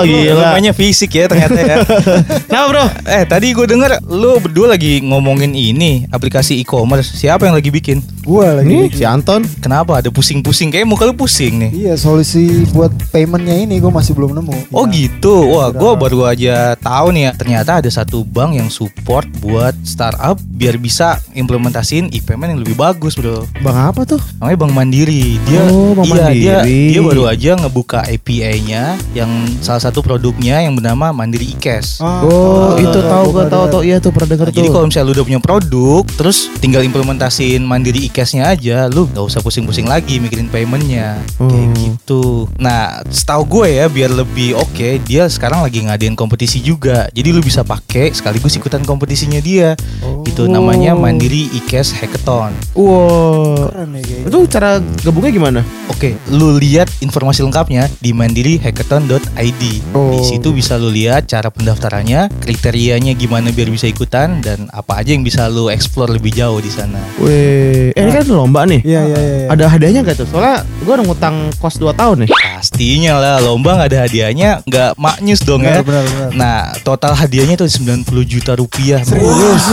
Gila. Namanya fisik ya ternyata ya. Kenapa bro? eh tadi gue denger lu berdua lagi ngomongin ini aplikasi e-commerce. Siapa yang lagi bikin? Gue lagi Ini bikin. si Anton. Kenapa ada pusing-pusing? Kayak muka lu pusing nih. Iya solusi buat paymentnya ini gue masih belum nemu. Oh Gimana? gitu. Wah, gue Kira- baru aja tahu nih ya. Ternyata ada satu bank yang support buat startup biar bisa implementasiin e-payment yang lebih bagus, bro. Bang apa tuh? Namanya Bank Mandiri. Dia Oh, Bank iya, dia Mandiri. dia baru aja ngebuka API-nya yang salah satu produknya yang bernama Mandiri eCash. Oh, ah, itu ah, tahu gua tahu tahu iya tuh pernah denger Nah, jadi tuh. kalau misalnya lu udah punya produk, terus tinggal implementasiin Mandiri e-cashnya aja, lu gak usah pusing-pusing lagi mikirin paymentnya, kayak Hmm. gitu. Nah, setahu gue ya, biar lebih oke, pakai, dia sekarang lagi ngadain kompetisi juga. Jadi lu bisa pakai sekaligus ikutan kompetisinya dia. Oh. Itu namanya Mandiri IKES Hackathon. Wow. Keren kayaknya. Itu cara gabungnya gimana? Oke, lu lihat informasi lengkapnya di mandirihackathon.id. Oh. Di situ bisa lu lihat cara pendaftarannya, kriterianya gimana biar bisa ikutan dan apa aja yang bisa lu explore lebih jauh di sana. Weh, eh, ini kan lomba nih. Iya iya iya. iya. Ada hadiahnya gak tuh? Soalnya gue udah ngutang kos 2 tahun nih. Pastinya lah, lomba nggak ada hadiahnya, nggak maknyus dong Benar ya. benar benar. Nah, total hadiahnya tuh 90 juta rupiah. Serius?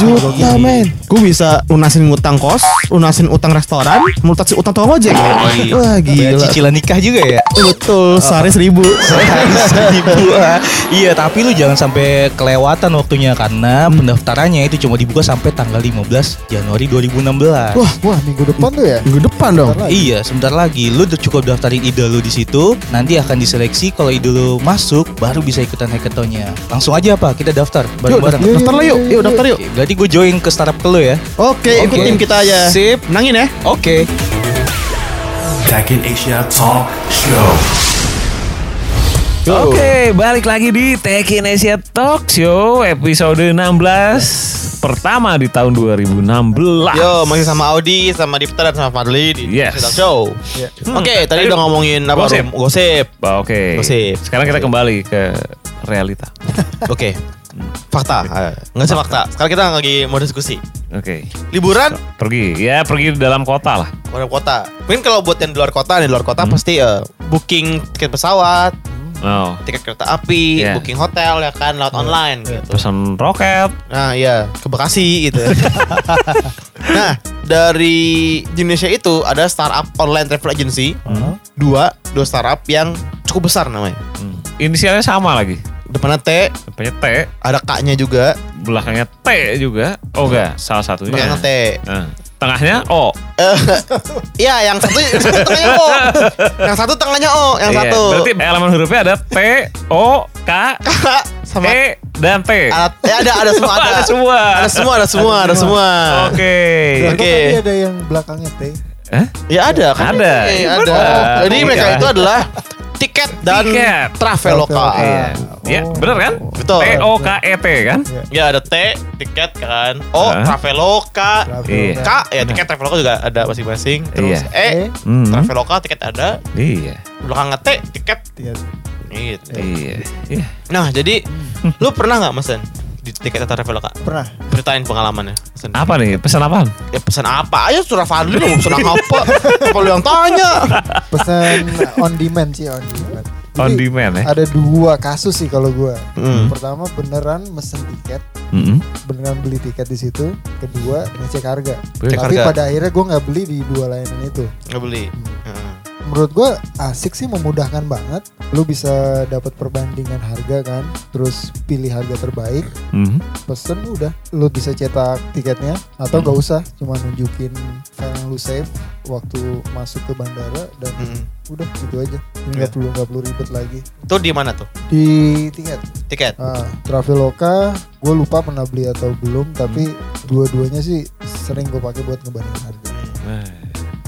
juta men Gue bisa lunasin ngutang kos Lunasin utang restoran Lunasin utang tukang ojek Wah Bayar gila cicilan nikah juga ya. Betul Sehari seribu Seribu, ah. Iya, tapi lu jangan sampai kelewatan waktunya karena pendaftarannya itu cuma dibuka sampai tanggal 15 Januari 2016. Wah Wah minggu depan tuh ya. minggu depan dong Bentar lagi. Iya, sebentar lagi. Lu udah cukup daftarin ide lu di situ. Nanti akan diseleksi kalau ide lu masuk, baru bisa ikutan hackathonnya. Langsung aja apa? Kita daftar bareng-bareng. Yuk, Daftar lah yuk Yuk daftar yuk berarti gue join ke startup ke lu ya. Oke ikut Oke. tim kita aja Sip. Menangin ya Oke. Tech in Asia Talk Show. Oke, balik lagi di Tech in Asia Talk Show episode 16 pertama di tahun 2016. Yo masih sama Audi Sama Dipta dan sama Fadli Di Yes. Sedang Show Oke tadi udah ngomongin apa Gosip. Gosip Oke. Gosip. Sekarang kita kembali ke realita. Oke Fakta Eh, Nggak sih fakta Sekarang kita lagi mau diskusi Oke. Liburan Pergi, ya pergi di dalam kota lah. Luar kota Mungkin kalau buat yang di luar kota Di luar kota pasti eh, Booking tiket pesawat Oh, tiket kereta api, Iya. booking hotel ya kan lewat online gitu. pesan roket. Nah iya ke Bekasi gitu. nah dari Indonesia itu ada startup online travel agency Hmm. dua dua startup yang cukup besar namanya. Hmm. Inisialnya sama lagi. Depannya T, Depannya T, ada K-nya juga, belakangnya T juga. Oh enggak, salah satunya. belakangnya T. Nah, tengahnya O. Eh, Iya yang satu, yang satu tengahnya O, yang satu tengahnya O, yang Iya, satu Berarti elemen hurufnya ada T, O, K, K sama E, dan T. ada, ya ada ada semua ada, Ada semua. ada semua ada semua ada semua. Oke. Oke. tadi ada yang belakangnya T. Hah? Ya ada kan? Ada. Iya, Iya, ada. Jadi Iya. mereka itu adalah tiket dan Tiket. traveloka. Iya. Ya, bener kan? Betul. T O K E T kan? Ya ada T tiket kan. O Hah? traveloka. Iya. K ya tiket traveloka juga ada masing-masing. Terus Iya. E Eh, Hmm. traveloka tiket ada. Iya. Belakangnya T tiket tiket. gitu. Iya. Iya. Nah jadi lu pernah nggak mesen di tiket traveloka? Pernah. Ceritain pengalamannya. Pesen. Apa nih? Pesan apaan? Ya pesan apa aja surah Fadli lu mau pesan apa? Apa lu yang tanya? Pesan on demand sih on demand. On Jadi, demand ya? Ada dua kasus sih kalau gua. Hmm. Pertama beneran mesen tiket, Mm-mm. beneran beli tiket di situ. Kedua ngecek harga. Cek Tapi harga. pada akhirnya gua nggak beli di dua layanan itu. Nggak beli. Heeh. Menurut gua asik sih memudahkan banget. Lu bisa dapat perbandingan harga kan, terus pilih harga terbaik, Mhm. pesen udah. Lu bisa cetak tiketnya atau Hmm. nggak usah, cuma nunjukin file yang lu save waktu masuk ke bandara dan Hmm. udah gitu aja. Ini Iya. nggak perlu nggak perlu ribet lagi. Itu di mana tuh? Di tiket. Tiket. Ah, Traveloka, gue lupa pernah beli atau belum, tapi dua-duanya sih sering gue pakai buat ngebandingin harga. Nah,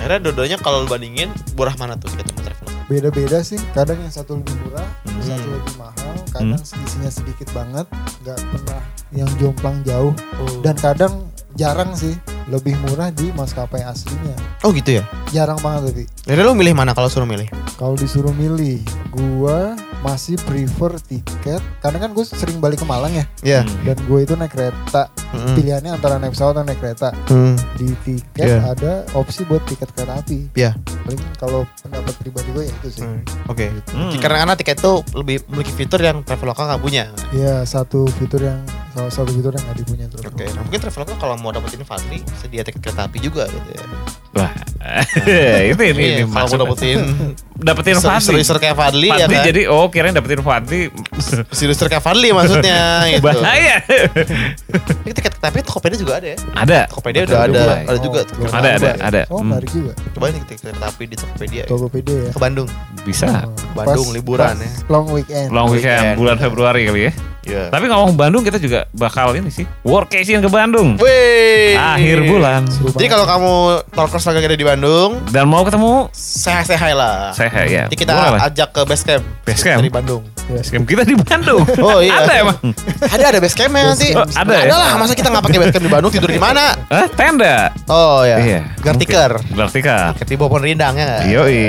Akhirnya dua-duanya kalau lu bandingin murah mana tuh tiket sama traveloka? Beda-beda sih, kadang yang satu lebih murah, Hmm. satu lebih mahal, kadang selisihnya sedikit banget, nggak pernah yang jomplang jauh, Oh. dan kadang jarang sih lebih murah di maskapai aslinya. Oh gitu ya? Jarang banget tapi. Jadi lu milih mana kalau suruh milih? Kalau disuruh milih, gua masih prefer tiket karena kan gue sering balik ke Malang ya, Iya. Hmm. dan gue itu naik kereta. Mm-mm. Pilihannya antara naik pesawat atau naik kereta. Hmm. di tiket Iya. ada opsi buat tiket kereta api. Iya. Paling kalau pendapat pribadi gue ya itu sih. Hmm. Oke. Hmm. Karena karena tiket tuh lebih memiliki fitur yang Traveloka nggak punya. Iya satu fitur yang salah satu fitur yang nggak dipunya. Oke. Nah mungkin Traveloka kalau mau dapetin Fadli sedia tiket kereta api juga gitu ya. Wah, itu ini, ini Iya, kalau dapetin dapetin Fadli. kayak Fadli, ya Fadli kan? jadi oh kirain dapetin Fadli user kayak Fadli maksudnya gitu. bahaya. Ini tiket kereta api Tokopedia juga ada ya. ada. Tokopedia udah ada, mulai. ada juga. Oh, Ada, ada, ada. Oh Hmm. menarik juga. Coba nih tiket kereta api di Tokopedia. ya. Tokopedia ya. Ke Bandung. Bisa. Oh, Bandung, liburan pas ya. Long weekend. Long weekend Weekend. bulan Februari kali ya. Iya. Tapi ngomong Bandung kita juga bakal ini sih workation ke Bandung Wih. akhir bulan Seru Jadi kalau kamu talkers lagi ada di Bandung, dan mau ketemu sehat-sehat lah. saya ya. Nanti kita boleh ajak ke base camp. Base camp? dari Bandung. Basecamp kita di Bandung. Oh, iya. Ada emang. Ada ada base campnya nanti. Oh, ada ya? Ada lah. Masa kita nggak pakai base camp di Bandung tidur di mana? Eh, tenda. Oh ya. Iya. Gartiker. Gartika. Ketika pohon rindang ya nggak? Yoi.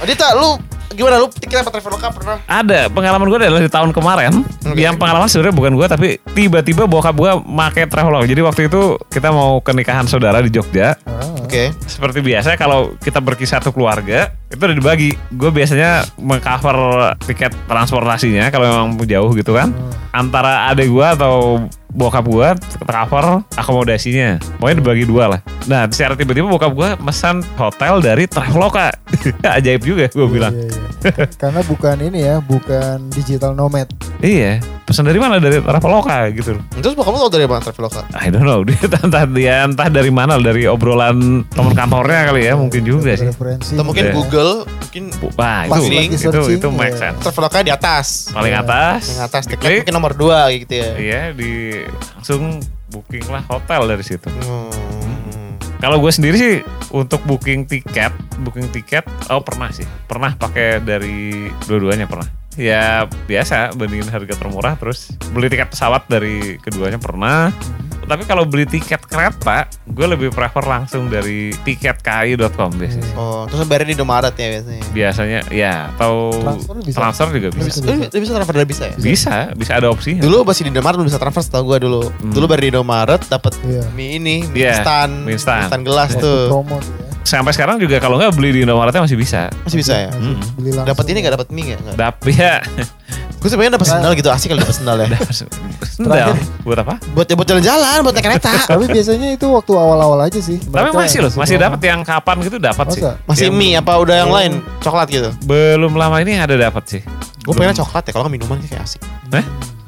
Oh, Dita, lu gimana lu tiket apa Traveloka pernah? Ada pengalaman gue adalah di tahun kemarin. Oke. Yang pengalaman sebenarnya bukan gue tapi tiba-tiba bokap gue make traveloka. Jadi waktu itu kita mau ke nikahan saudara di Jogja. Ah, Oke. Seperti biasa kalau kita berkisah satu keluarga itu udah dibagi. Gue biasanya mengcover tiket transportasinya kalau memang jauh gitu kan. Antara adik gue atau bokap gue cover akomodasinya. Pokoknya dibagi dua lah. Nah secara tiba-tiba bokap gue pesan hotel dari Traveloka. Ajaib juga gue bilang. Iya, iya. Karena bukan ini ya, bukan digital nomad. Iya, pesan dari mana dari Traveloka gitu. Terus kamu tau dari mana Traveloka? I don't know, dia entah dia entah dari mana dari obrolan teman kantornya kali ya, mungkin juga sih. Atau mungkin Iya. Google, mungkin Wah, Pas itu lagi itu searching, itu make iya. sense. Traveloka di atas. Paling Iya. atas. Yang atas tiket Klik, mungkin nomor dua gitu ya. Iya, di langsung booking lah hotel dari situ. Hmm. Kalau gue sendiri sih untuk booking tiket, booking tiket, oh pernah sih, pernah pakai dari dua-duanya pernah. Ya biasa bandingin harga termurah terus beli tiket pesawat dari keduanya pernah. Tapi kalau beli tiket kereta, gue lebih prefer langsung dari tiketki.com biasanya. sih. Oh, terus bayarnya di Indomaret ya biasanya. Biasanya ya atau Transfer bisa. transfer juga bisa. Bisa. Lu bisa transfer dari bisa ya? Bisa, bisa ada opsinya. Dulu masih di Indomaret belum bisa transfer setahu gua dulu. Hmm. Dulu bayar di Indomaret dapat Iya. mie ini, mie Iya, instan, mie instan. gelas Waktu tuh. promo tuh ya. Sampai sekarang juga kalau nggak beli di Indomaretnya masih bisa. Masih bisa ya? Hmm. Dapat ini gak dapat mie gak? Dap ya. Gue sebenarnya dapat sendal gitu asik kalau dapat sendal ya. Sendal. Buat apa? buat buat jalan-jalan, buat naik kereta. Tapi biasanya itu waktu awal-awal aja sih. Tapi masih loh, masih dapat yang kapan gitu dapat sih. Masih Yang mie apa udah yang Oh. lain? Coklat gitu. Belum lama ini ada dapat sih. Gue pengen coklat ya, kalau minuman kayak asik. Eh?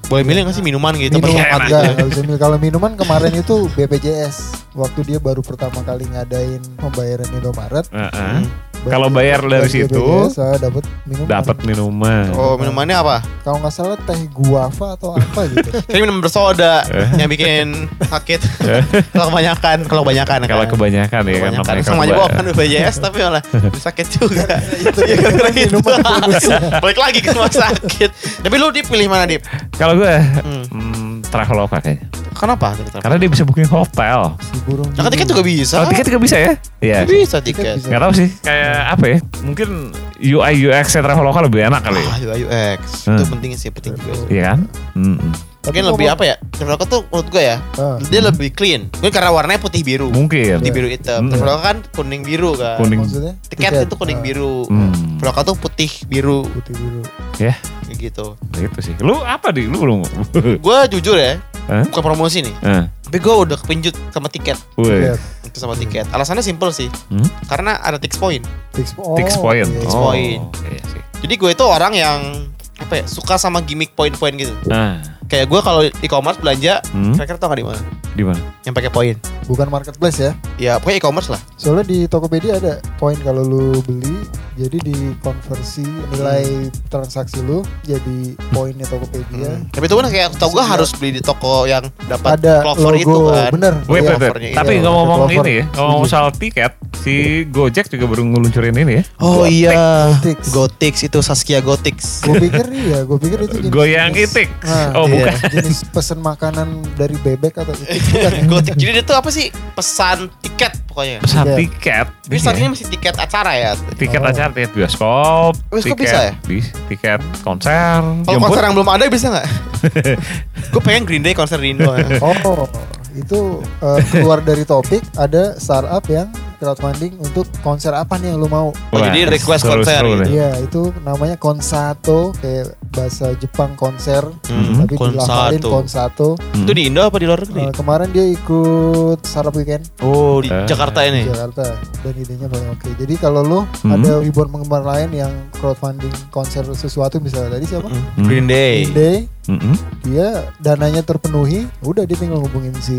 Boleh milih gak sih minuman gitu? apa Minuman enggak, nggak bisa milih. Kalau minuman kemarin itu BPJS waktu dia baru pertama kali ngadain pembayaran Indomaret. Heeh. Hmm. Kalau bayar dari situ, saya dapat minuman. Dapat minuman. Oh minumannya apa? Kalau nggak salah teh guava atau apa gitu. Kayak minum bersoda yang bikin sakit. kalau kebanyakan, kalau kebanyakan Kalau kan. kebanyakan ya kan Kebanyakan. Sama kalau aja bukan BPJS tapi malah sakit juga. itu gara-gara itu. minuman. Balik lagi ke rumah sakit. Tapi lu Dip pilih mana Dip? Kalau gue Hmm. Hmm, Traveloka kayaknya. Kenapa? Karena dia bisa booking hotel. Si burung. Nah, tiket juga bisa. Oh, tiket juga bisa ya? Iya. bisa Tiket. Nggak tahu sih, kayak apa ya? Mungkin UI UX Traveloka lebih enak kali. ya. Ah, UI UX. Itu Hmm. penting sih, penting juga. sih. Iya kan? Tapi Mungkin lebih apa ya? Traveloka tuh menurut gue ya, Ah. dia lebih clean. Mungkin karena warnanya putih biru. Mungkin. Putih biru hitam. Hmm. Traveloka kan kuning biru kan. Kuning. Maksudnya? Tiket, itu kuning Ah, biru. Traveloka tuh putih biru Putih biru. Ya, kayak gitu. gitu sih. Lu apa di? Lu belum? Gue jujur ya, Hah? bukan promosi nih. Eh, Tapi gue udah kepincut sama tiket. Tiket. Itu sama tiket. Alasannya simple sih. Hmm? Karena ada tix point. Fix, oh, point. oke. Fix Oh, point. Iya sih. Jadi gue itu orang yang apa ya suka sama gimmick poin-poin gitu. Nah, Kayak gue kalau e-commerce belanja, hmm? kira-kira tau gak di mana? di mana? Yang pakai poin. Bukan marketplace ya. Ya pokoknya e-commerce lah. Soalnya di Tokopedia ada poin kalau lu beli, jadi di konversi nilai transaksi lu jadi poinnya Tokopedia. Hmm. Tapi itu kan kayak tau gue harus beli di toko yang dapat Ada clover logo, itu kan. bener. Wait, Iya. wait, wait. covernya Tapi iya, cover. ini ya, ngomong soal tiket, si Gojek juga baru ngeluncurin ini ya. Oh iya, Gotix. Gotix itu Saskia Gotix. Gue pikir iya, gue pikir itu Goyang itik. Nah, Oh, iya. Bukan. jenis pesen makanan dari bebek atau itik bukan ya? Gotix. Jadi dia tuh apa sih? Pesan tiket pokoknya. Pesan Iya. tiket. Tapi Iya. startingnya masih tiket acara ya. Tiket Oh. acara, tiket bioskop, Bioskop tiket bisa ya? bis- tiket konser. Kalau jemput. konser yang belum ada bisa nggak? gue pengen Green Day konser di Indo. ya. Oh, itu eh, keluar dari topik ada startup yang crowdfunding untuk konser apa nih yang lu mau? Oh, jadi request seru- konser seru gitu. Iya, itu namanya konsato kayak bahasa Jepang konser, Hmm, tapi dilafalin Konsato. Hmm. Itu di Indo apa di luar negeri? Eh, kemarin dia ikut startup weekend Oh, di Eh. Jakarta di ini. Jakarta dan idenya paling oke. Jadi kalau lu Hmm. ada ribuan penggemar lain yang crowdfunding konser sesuatu misalnya tadi siapa? Mm. Green Day. Green Day Mm-mm. dia dananya terpenuhi, udah dia tinggal hubungin si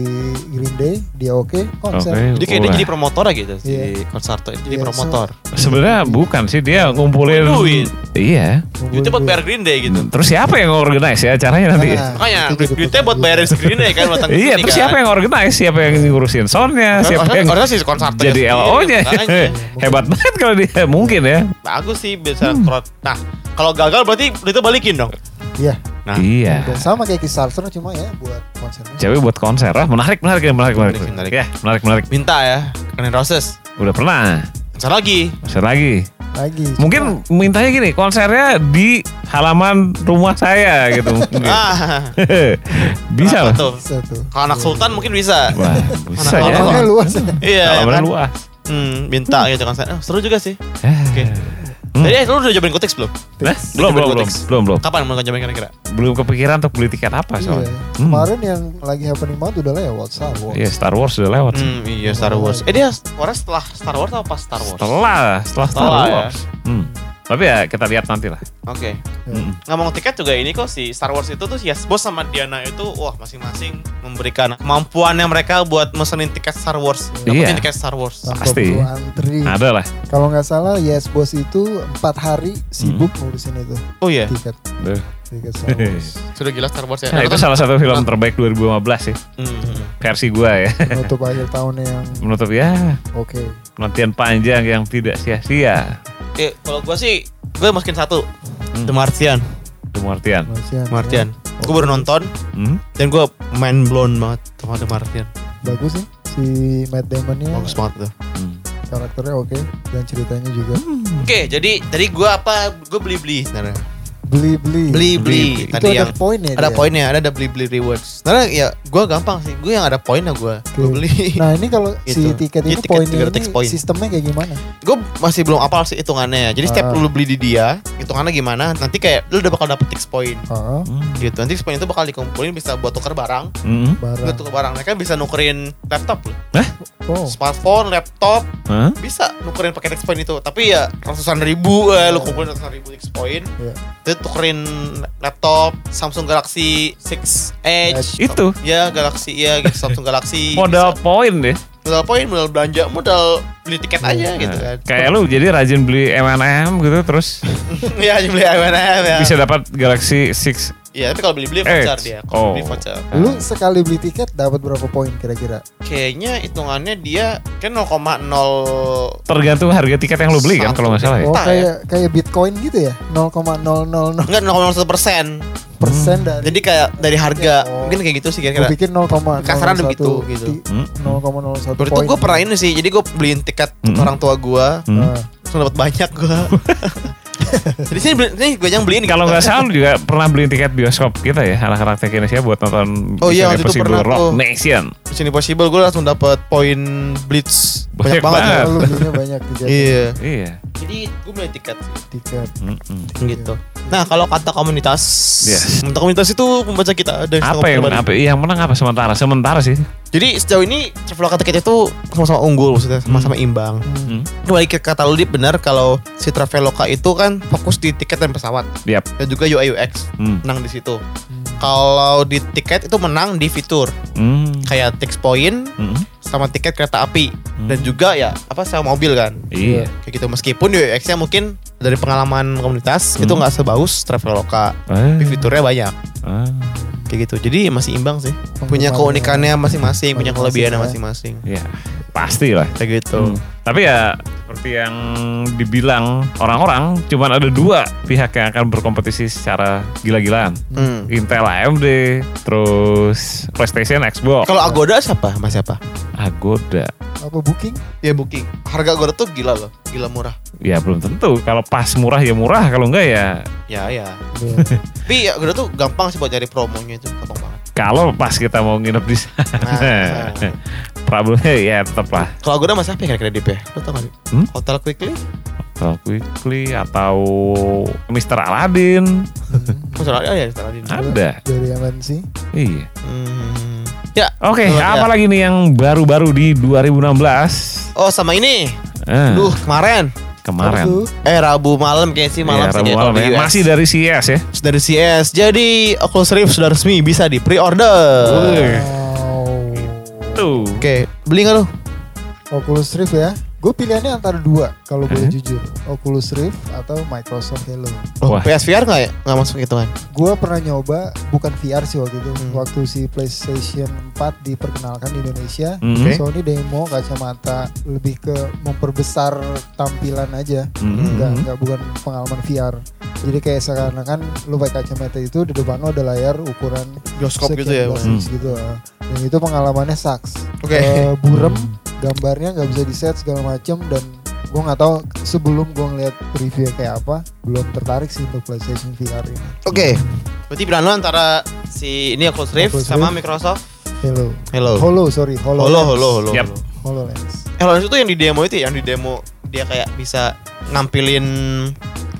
Green Day, dia oke konser. Oke. Jadi kayak dia jadi promotor gitu si Iya. Konserto jadi Iya, promotor. Sebenarnya bukan sih dia ngumpulin Duit. Iya. Itu buat bayar Green Day gitu. Terus siapa yang organize ya acaranya nanti? Nah, Makanya itu jadi duitnya buat bayarin si Green Day kan buat tanggung Iya, terus kan. siapa yang organize? Siapa yang ngurusin soundnya? Siapa yang Orang sih Konserto jadi LO-nya? Hebat banget kalau dia mungkin ya. Bagus sih bisa crowd. Nah, kalau gagal berarti itu balikin dong. Iya. Nah, Iya. Dan sama kayak Kickstarter cuma ya buat konsernya. Cewek buat konser ah menarik menarik ya menarik menarik. Menarik, menarik. Ya menarik menarik. minta ya Guns N' Roses. Udah pernah. Bentar lagi. Konser lagi. Lagi. Mungkin mintanya gini, konsernya di halaman rumah saya gitu. Ah, Bisa lah. tuh? bisa tuh. Kalau anak sultan mungkin bisa. Wah, bisa Anak ya. luas. Iya, Halaman kan? luas. Hmm, minta gitu kan. Oh, seru juga sih. Oke. Hmm. Jadi eh, lu udah cobain Kutix belum? Nah, belum belum belum belum belum Kapan mau cobain kira-kira? belum kepikiran untuk beli tiket apa Iya. soalnya. Hmm. Kemarin yang lagi happening banget udah lewat Star Wars. Iya Star Wars udah lewat. sih. Hmm, iya Star Wars. Eh dia Wars setelah Star Wars atau pas Star Wars? Setelah setelah Star Setelah, ya. Wars. Hmm. Tapi ya kita lihat nanti lah. Oke. Hmm. Ngomong tiket juga ini kok si Star Wars itu tuh Yes Bos sama Diana itu wah masing-masing memberikan kemampuannya mereka buat mesenin tiket Star Wars. Dapetin Iya. tiket Star Wars. Pasti. antri. Ada lah. Kalau nggak salah Yes Boss itu empat hari sibuk ngurusin itu Oh iya. tiket Duh. tiket Star Wars. Sudah gila Star Wars ya. Nah, itu salah satu film terbaik 2015 sih. Hmm. Versi gua ya. Menutup akhir tahun yang Menutup ya oke. penantian panjang yang tidak sia-sia. Eh, kalau gua sih gue masukin satu. Hmm. The Martian. Itu Martian. Martian. Martian. ya. Gue baru nonton Hmm? dan gue mind blown banget sama The Martian. Bagus sih. Si Matt Damon-nya Bagus banget tuh. Hmm. karakternya oke dan ceritanya juga. Oke, jadi tadi gue apa? Gue beli beli sebenarnya. Beli beli. Beli beli. Itu Tadi ada yang poinnya. ada dia. poinnya, ada ada beli beli rewards. Karena ya gue gampang sih. Gue yang ada poinnya gue. Gue beli. Nah ini kalau si Gitu. tiket Jadi itu tiket poinnya 300 ini poin. sistemnya kayak gimana? gue masih belum apal sih hitungannya. Jadi setiap Ah. lu beli di dia, hitungannya gimana? Nanti kayak lu udah bakal dapet Tix point. Oh, Gitu. Nanti Tix point itu bakal dikumpulin bisa buat tuker barang. Hmm? Buat barang. tuker barang. Mereka bisa nukerin laptop loh. Oh, Smartphone, laptop, Hah? bisa nukerin pakai Tix point itu. Tapi ya ratusan ribu, eh, lu kumpulin ratusan ribu Tix point. Iya. Terus tukerin laptop Samsung Galaxy 6 Edge. Itu Ya Galaxy ya gitu, Samsung Galaxy. modal poin deh. modal poin, modal belanja, modal beli tiket aja gitu kan. Kayak lu jadi rajin beli M&M gitu terus Iya, beli M&M ya. bisa dapat Galaxy 6 Iya, tapi kalau beli-beli Edge. voucher dia. Kalau beli Oh. voucher. lu sekali beli tiket dapat berapa poin kira-kira? Kayaknya hitungannya dia kan 0,0 tergantung harga tiket yang lu beli kan kalau nggak salah ya. Oh kayak kayak Bitcoin gitu ya? 0,000 enggak 0,01 persen. persen dari. Jadi kayak dari harga Oh. mungkin kayak gitu sih gue kira-kira. pikir 0,01 Kasaran begitu, gitu. ti- Hmm. 0,01 Waktu itu gue pernah ini sih, jadi gue beliin tiket Hmm. orang tua gue, Hmm. Langsung dapat banyak gue. Jadi sini beli, nih gue yang beliin. Kalau nggak salah lu juga pernah beliin tiket bioskop kita ya anak-anak Tech Indonesia buat nonton Oh iya, waktu itu pernah Rock tuh. Nation. Sini possible gue langsung dapat poin blitz Banyak banyak, banget. banget. ya. banyak Iya. Iya. Jadi gue beli tiket sih. tiket. Mm-mm. gitu. Nah kalau kata komunitas, Yes. untuk komunitas itu membaca kita ada Apa yang apa yang menang apa sementara sementara sih. Jadi sejauh ini Traveloka tiket itu sama-sama unggul maksudnya sama-sama imbang. Hmm. Kembali ke kata lu benar kalau si Traveloka itu kan fokus di tiket dan pesawat Yap. dan juga UI UX Hmm. menang di situ. Hmm. Kalau di tiket itu menang di fitur Hmm. kayak Tix Point Hmm. sama tiket kereta api Hmm. dan juga ya apa sewa mobil kan. Iya. Kayak gitu meskipun UI UX-nya mungkin dari pengalaman komunitas Hmm. itu nggak sebagus Traveloka. Eh. Tapi fiturnya banyak. Ah. kayak gitu jadi masih imbang sih punya keunikannya masing-masing punya kelebihannya masing-masing Ya, pasti lah. kayak gitu Hmm. Tapi ya seperti yang dibilang orang-orang, cuman ada dua pihak yang akan berkompetisi secara gila-gilaan. Hmm. Intel AMD, terus PlayStation, Xbox, kalau Agoda siapa mas siapa Agoda. Apa booking? ya booking harga Agoda tuh gila loh gila murah Ya belum tentu. Kalau pas murah ya murah, kalau enggak ya ya ya Iya. tapi Agoda tuh gampang sih buat cari promonya itu gampang banget kalau pas kita mau nginep di sana. Nah. Problemnya ya tetap lah. kalau Agoda mas apa ya kira-kira ya lo tau gak? Hmm? Hotel Quickly Hotel Quickly atau Mr. Aladdin Masalah ada ya Hotel Aladdin. ada. Dari MNC. Iya. Hmm. ya Oke, Coba, apa ya. lagi nih yang baru-baru di 2016? oh sama ini Eh, Duh kemarin kemarin. Eh Rabu malam kayak sih malam Iya, sih Rabu malam ya. US. Masih dari CS ya. dari CS. Jadi Oculus Rift sudah resmi bisa di pre-order. Wih. wow. Tuh. Oke, beli nggak lu? Oculus Rift ya. Gue pilihannya antara dua kalau boleh Hmm. jujur. Oculus Rift atau Microsoft Halo. Oh, Wah. PSVR nggak ya? Nggak masuk hitungan. Gue pernah nyoba bukan VR sih waktu itu. Hmm. Waktu si PlayStation 4 diperkenalkan di Indonesia. Mhm. Sony demo kacamata lebih ke memperbesar tampilan aja. Mhm. Enggak, enggak bukan pengalaman VR. Jadi kayak seakan-akan lu pakai kacamata itu di depan lu ada layar ukuran Bioskop gitu ya. inch gitu. Dan itu pengalamannya sucks. Oke. Eh, burem, gambarnya nggak bisa di set segala macem dan gue nggak tahu sebelum gue ngeliat review kayak apa belum tertarik sih untuk PlayStation VR ini. Oke. Berarti pilihan antara si ini Oculus Rift Oculus sama Rift. Halo. Microsoft Hello. Holo sorry, Holo. Holo, holo, holo. Yap. HoloLens. Eh, HoloLens itu yang di demo itu ya, yang di demo dia kayak bisa ngampilin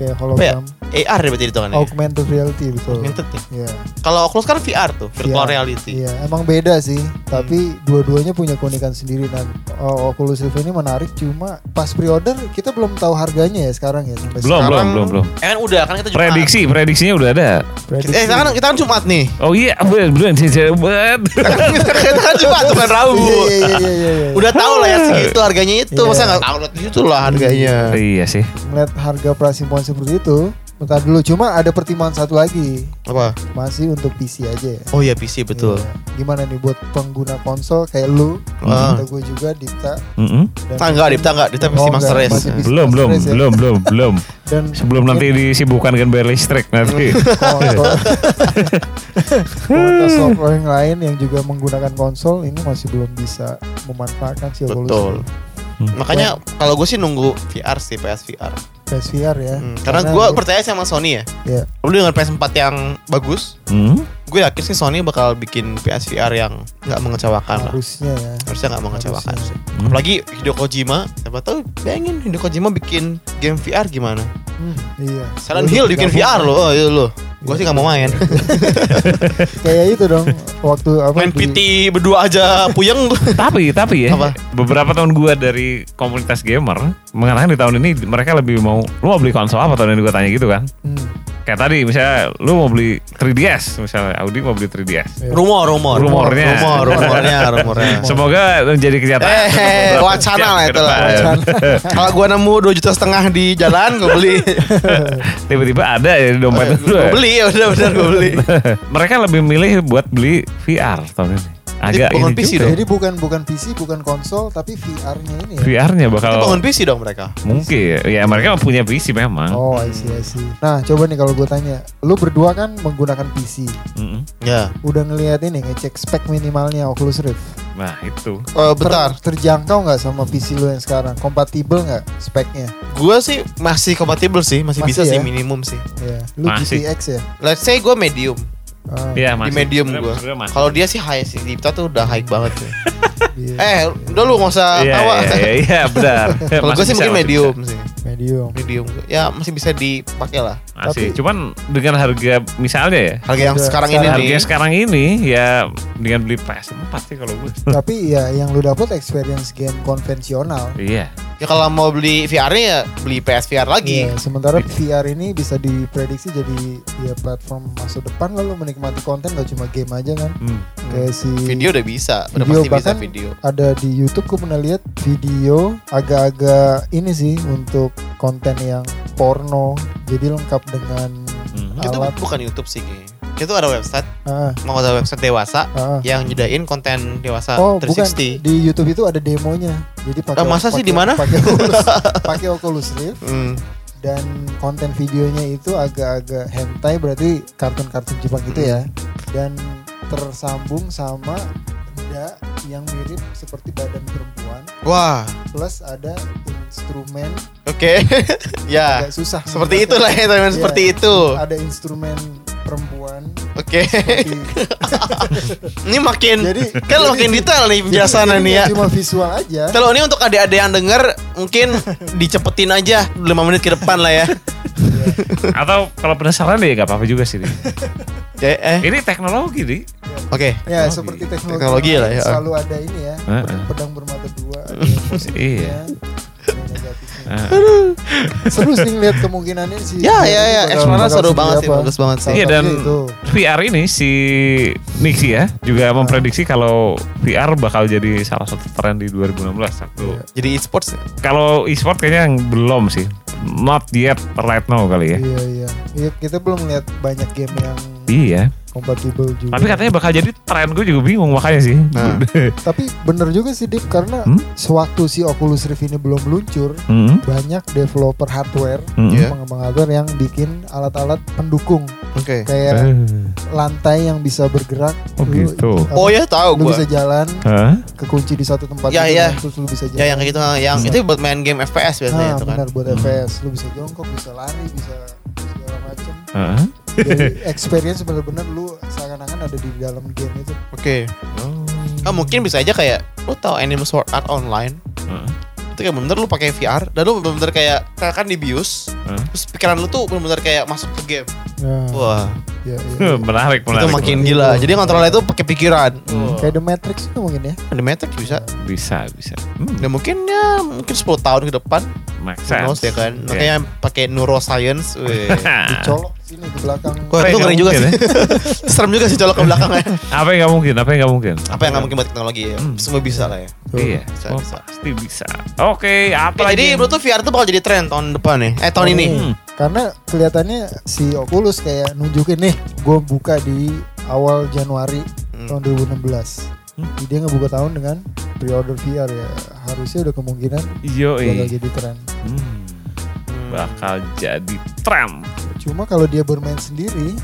Kayak apa ya? AR ya berarti hitungannya. Augmented reality betul. Augmented ya. Iya. Kalau Oculus kan VR tuh, virtual VR. reality. Iya, emang beda sih. Tapi dua-duanya punya keunikan sendiri dan oh, Oculus Rift ini menarik. Cuma pas pre-order kita belum tahu harganya ya sekarang ya sampai Belum, belum, Sekarang- belum, belum. Eh kan udah kan kita Jumat. Prediksi, prediksinya udah ada. Prediksi. Eh kita kan kita kan Jumat nih. Oh iya, bener, bener, bener. kita kan Jumat bukan Rabu. Iya, iya, iya, iya, iya, iya. Udah tahu lah ya segitu harganya itu. Iya. Masa nggak tahu di situ lah harganya. iya sih. Ngeliat harga prasimpuan seperti itu, bentar dulu. Cuma ada pertimbangan satu lagi, Apa? masih untuk PC aja ya. Oh iya PC betul. Iya. Gimana nih buat pengguna konsol kayak lu, Ah. atau gue juga Dita. Mm-mm. Dan Ah, enggak, Dipta enggak. Dipta mesti Oh, Master Race. masih Belum, Master belum, Race ya. belum, belum, belum. Dan Sebelum nanti disibukkan dengan bayar listrik nanti. ko- komunitas software yang lain yang juga menggunakan konsol ini masih belum bisa memanfaatkan si Betul. Hmm. Makanya kalau gue sih nunggu VR sih PSVR. PSVR ya. Hmm, karena gue percaya sama Sony ya. ya. Lu dengan PS4 yang bagus, Hmm? Gue yakin sih Sony bakal bikin PSVR yang nggak mengecewakan lah. harusnya ya. Harusnya nggak mengecewakan Harusnya. sih. Hmm. Apalagi Hideo Kojima, siapa tahu bayangin Hideo Kojima bikin game VR gimana? Hmm, iya. Silent Hill bikin VR loh, oh iya loh. Gue sih nggak mau main. Kayak itu dong waktu apa main di- PT berdua aja puyeng. tapi tapi ya Apa? beberapa tahun gua dari komunitas gamer mengatakan di tahun ini mereka lebih mau lu mau beli konsol apa tahun ini gua tanya gitu kan Hmm, kayak tadi misalnya lu mau beli 3DS misalnya Audi mau beli 3DS iya. rumor, rumor. Rumornya. Rumor, rumornya, rumornya. semoga menjadi kenyataan Eh, Beberapa wacana jam lah ke itu lah, wacana. Kalau gue nemu 2 juta setengah di jalan, gue beli. tiba-tiba ada ya di dompet lu gue ya. beli ya udah benar gue beli. mereka lebih milih buat beli VR tahun ini agak bangun ini PC juga. dong. Jadi bukan bukan PC, bukan konsol, tapi VR-nya ini ya. VR-nya Itu bakal bangun PC dong mereka. mungkin ya mereka punya PC memang Oh, I see, I see. Nah, coba nih kalau gue tanya, lu berdua kan menggunakan PC. Mm-mm. Ya. Udah ngelihat ini, ngecek spek minimalnya Oculus Rift. nah itu Oh, Ter- bentar. terjangkau nggak sama PC lu yang sekarang? Kompatibel nggak speknya? Gue sih masih kompatibel sih, masih, Masih bisa ya? sih minimum sih. Ya, lu Masih. GTX ya? Let's say gue medium. Ah, ya Di medium gue. Kalau dia sih high sih. Dipta tuh udah high banget sih. eh, udah lu gak usah Iya, tawa. iya, iya, iya, benar. Kalau gue sih mungkin medium bisa. sih. Medium. Medium. Ya masih bisa dipakai lah. Masih. Tapi- Cuman dengan harga misalnya ya, Harga yang Harga sekarang ini sekarang nih. harga sekarang ini ya dengan beli PS4 sih kalau gue. Tapi ya yang lu dapet experience game konvensional. Iya. Ya kalau mau beli VR-nya ya beli PSVR lagi. Iya, sementara VR ini bisa diprediksi jadi ya platform masa depan lalu menikmati konten gak cuma game aja kan. Hmm. Kayak si Video udah bisa, udah Video pasti bisa video. ada di YouTube gue pernah lihat video agak-agak ini sih untuk konten yang porno. Jadi lengkap dengan Hmm. Itu alat bukan YouTube sih kayaknya. Itu ada website, ah, mau ada website dewasa ah. yang nyediain konten dewasa Oh, bukan 360. di YouTube itu ada demonya. Jadi pakai Ah, masa sih pakai- di mana? Pakai Oculus, pakai Oculus Rift Hmm. dan konten videonya itu agak-agak hentai berarti kartun-kartun Jepang gitu ya. Dan tersambung sama benda yang mirip seperti badan perempuan Wah, plus ada instrumen oke. ya. agak susah Seperti itulah ya, teman Iya. seperti itu. ada instrumen perempuan Oke. seperti Ini makin Jadi- kan jadi- makin detail nih penjelasannya Jadi nih ya. cuma visual aja Kalau ini untuk adik-adik yang denger mungkin dicepetin aja 5 menit ke depan lah ya. Atau kalau penasaran deh nggak apa-apa juga sih. Eh. Ini teknologi di. Oke. ya Teknologi. seperti teknologi, Teknologi lah ya. selalu ada ini ya Heeh. pedang bermata dua Iya. negatifnya Seru sih ngeliat kemungkinannya sih. Ya, ya, ya. Bakal seru banget sih, bagus banget sih. Iya dan itu. VR ini si Nixie ya juga memprediksi kalau VR bakal jadi salah satu tren di 2016 satu. Iya. Jadi e-sports ya? Kalau e-sport kayaknya yang belum sih. Not yet right now kali ya. Iya iya. Iya kita belum lihat banyak game yang Iya. kompatibel juga. Tapi katanya bakal jadi tren gue juga bingung makanya sih. Nah. Tapi bener juga sih Dip karena Hmm? sewaktu si Oculus Rift ini belum meluncur Hmm, banyak developer hardware, hmm. Iya. pengembang hardware yang bikin alat-alat pendukung Oke. kayak Eh, lantai yang bisa bergerak. Oh, Lu- gitu. apa, Oh ya tahu lu gua. bisa jalan Hah? kekunci di satu tempat Ya, gitu ya. terus lu bisa jalan. Ya yang kayak gitu yang Bisa. itu buat main game FPS biasanya Ah, itu kan. benar buat Hmm. FPS lu bisa jongkok bisa lari bisa segala macam Hah? Jadi experience bener-bener lu seakan-akan ada di dalam game itu Oke. Ah, mungkin bisa aja kayak lu tahu Animal Sword Art Online Hah? itu kayak bener lu pakai VR dan lu bener-bener kayak kayak kan dibius Hah? terus pikiran lu tuh bener-bener kayak masuk ke game nah, wah ya, ya, ya. menarik, menarik. itu makin menarik. gila jadi kontrolnya itu pakai pikiran Hmm. kayak The Matrix itu mungkin ya ada Matrix bisa Bisa, bisa. Hmm, dan mungkin ya mungkin 10 tahun ke depan make sense. knows ya kan makanya pakai neuroscience weh. dicolok sini ke belakang Wah Apa itu ngeri juga sih Serem juga sih colok ke belakangnya Apa yang nggak mungkin? Apa yang nggak mungkin? Apa yang gak mungkin buat teknologi ya Hmm. Semua bisa lah ya. Iya, Bisa, oh, bisa. pasti bisa. Oke, apa Oke, lagi? jadi menurut tuh VR tuh bakal jadi tren tahun depan nih Eh tahun ini Hmm. karena kelihatannya si Oculus kayak nunjukin nih gue buka di awal Januari Hmm. tahun 2016 Hmm. Dia ngebuka tahun dengan pre-order VR ya harusnya udah kemungkinan Yo, bakal jadi tren Hmm. Bakal jadi tren. cuma kalau dia bermain sendiri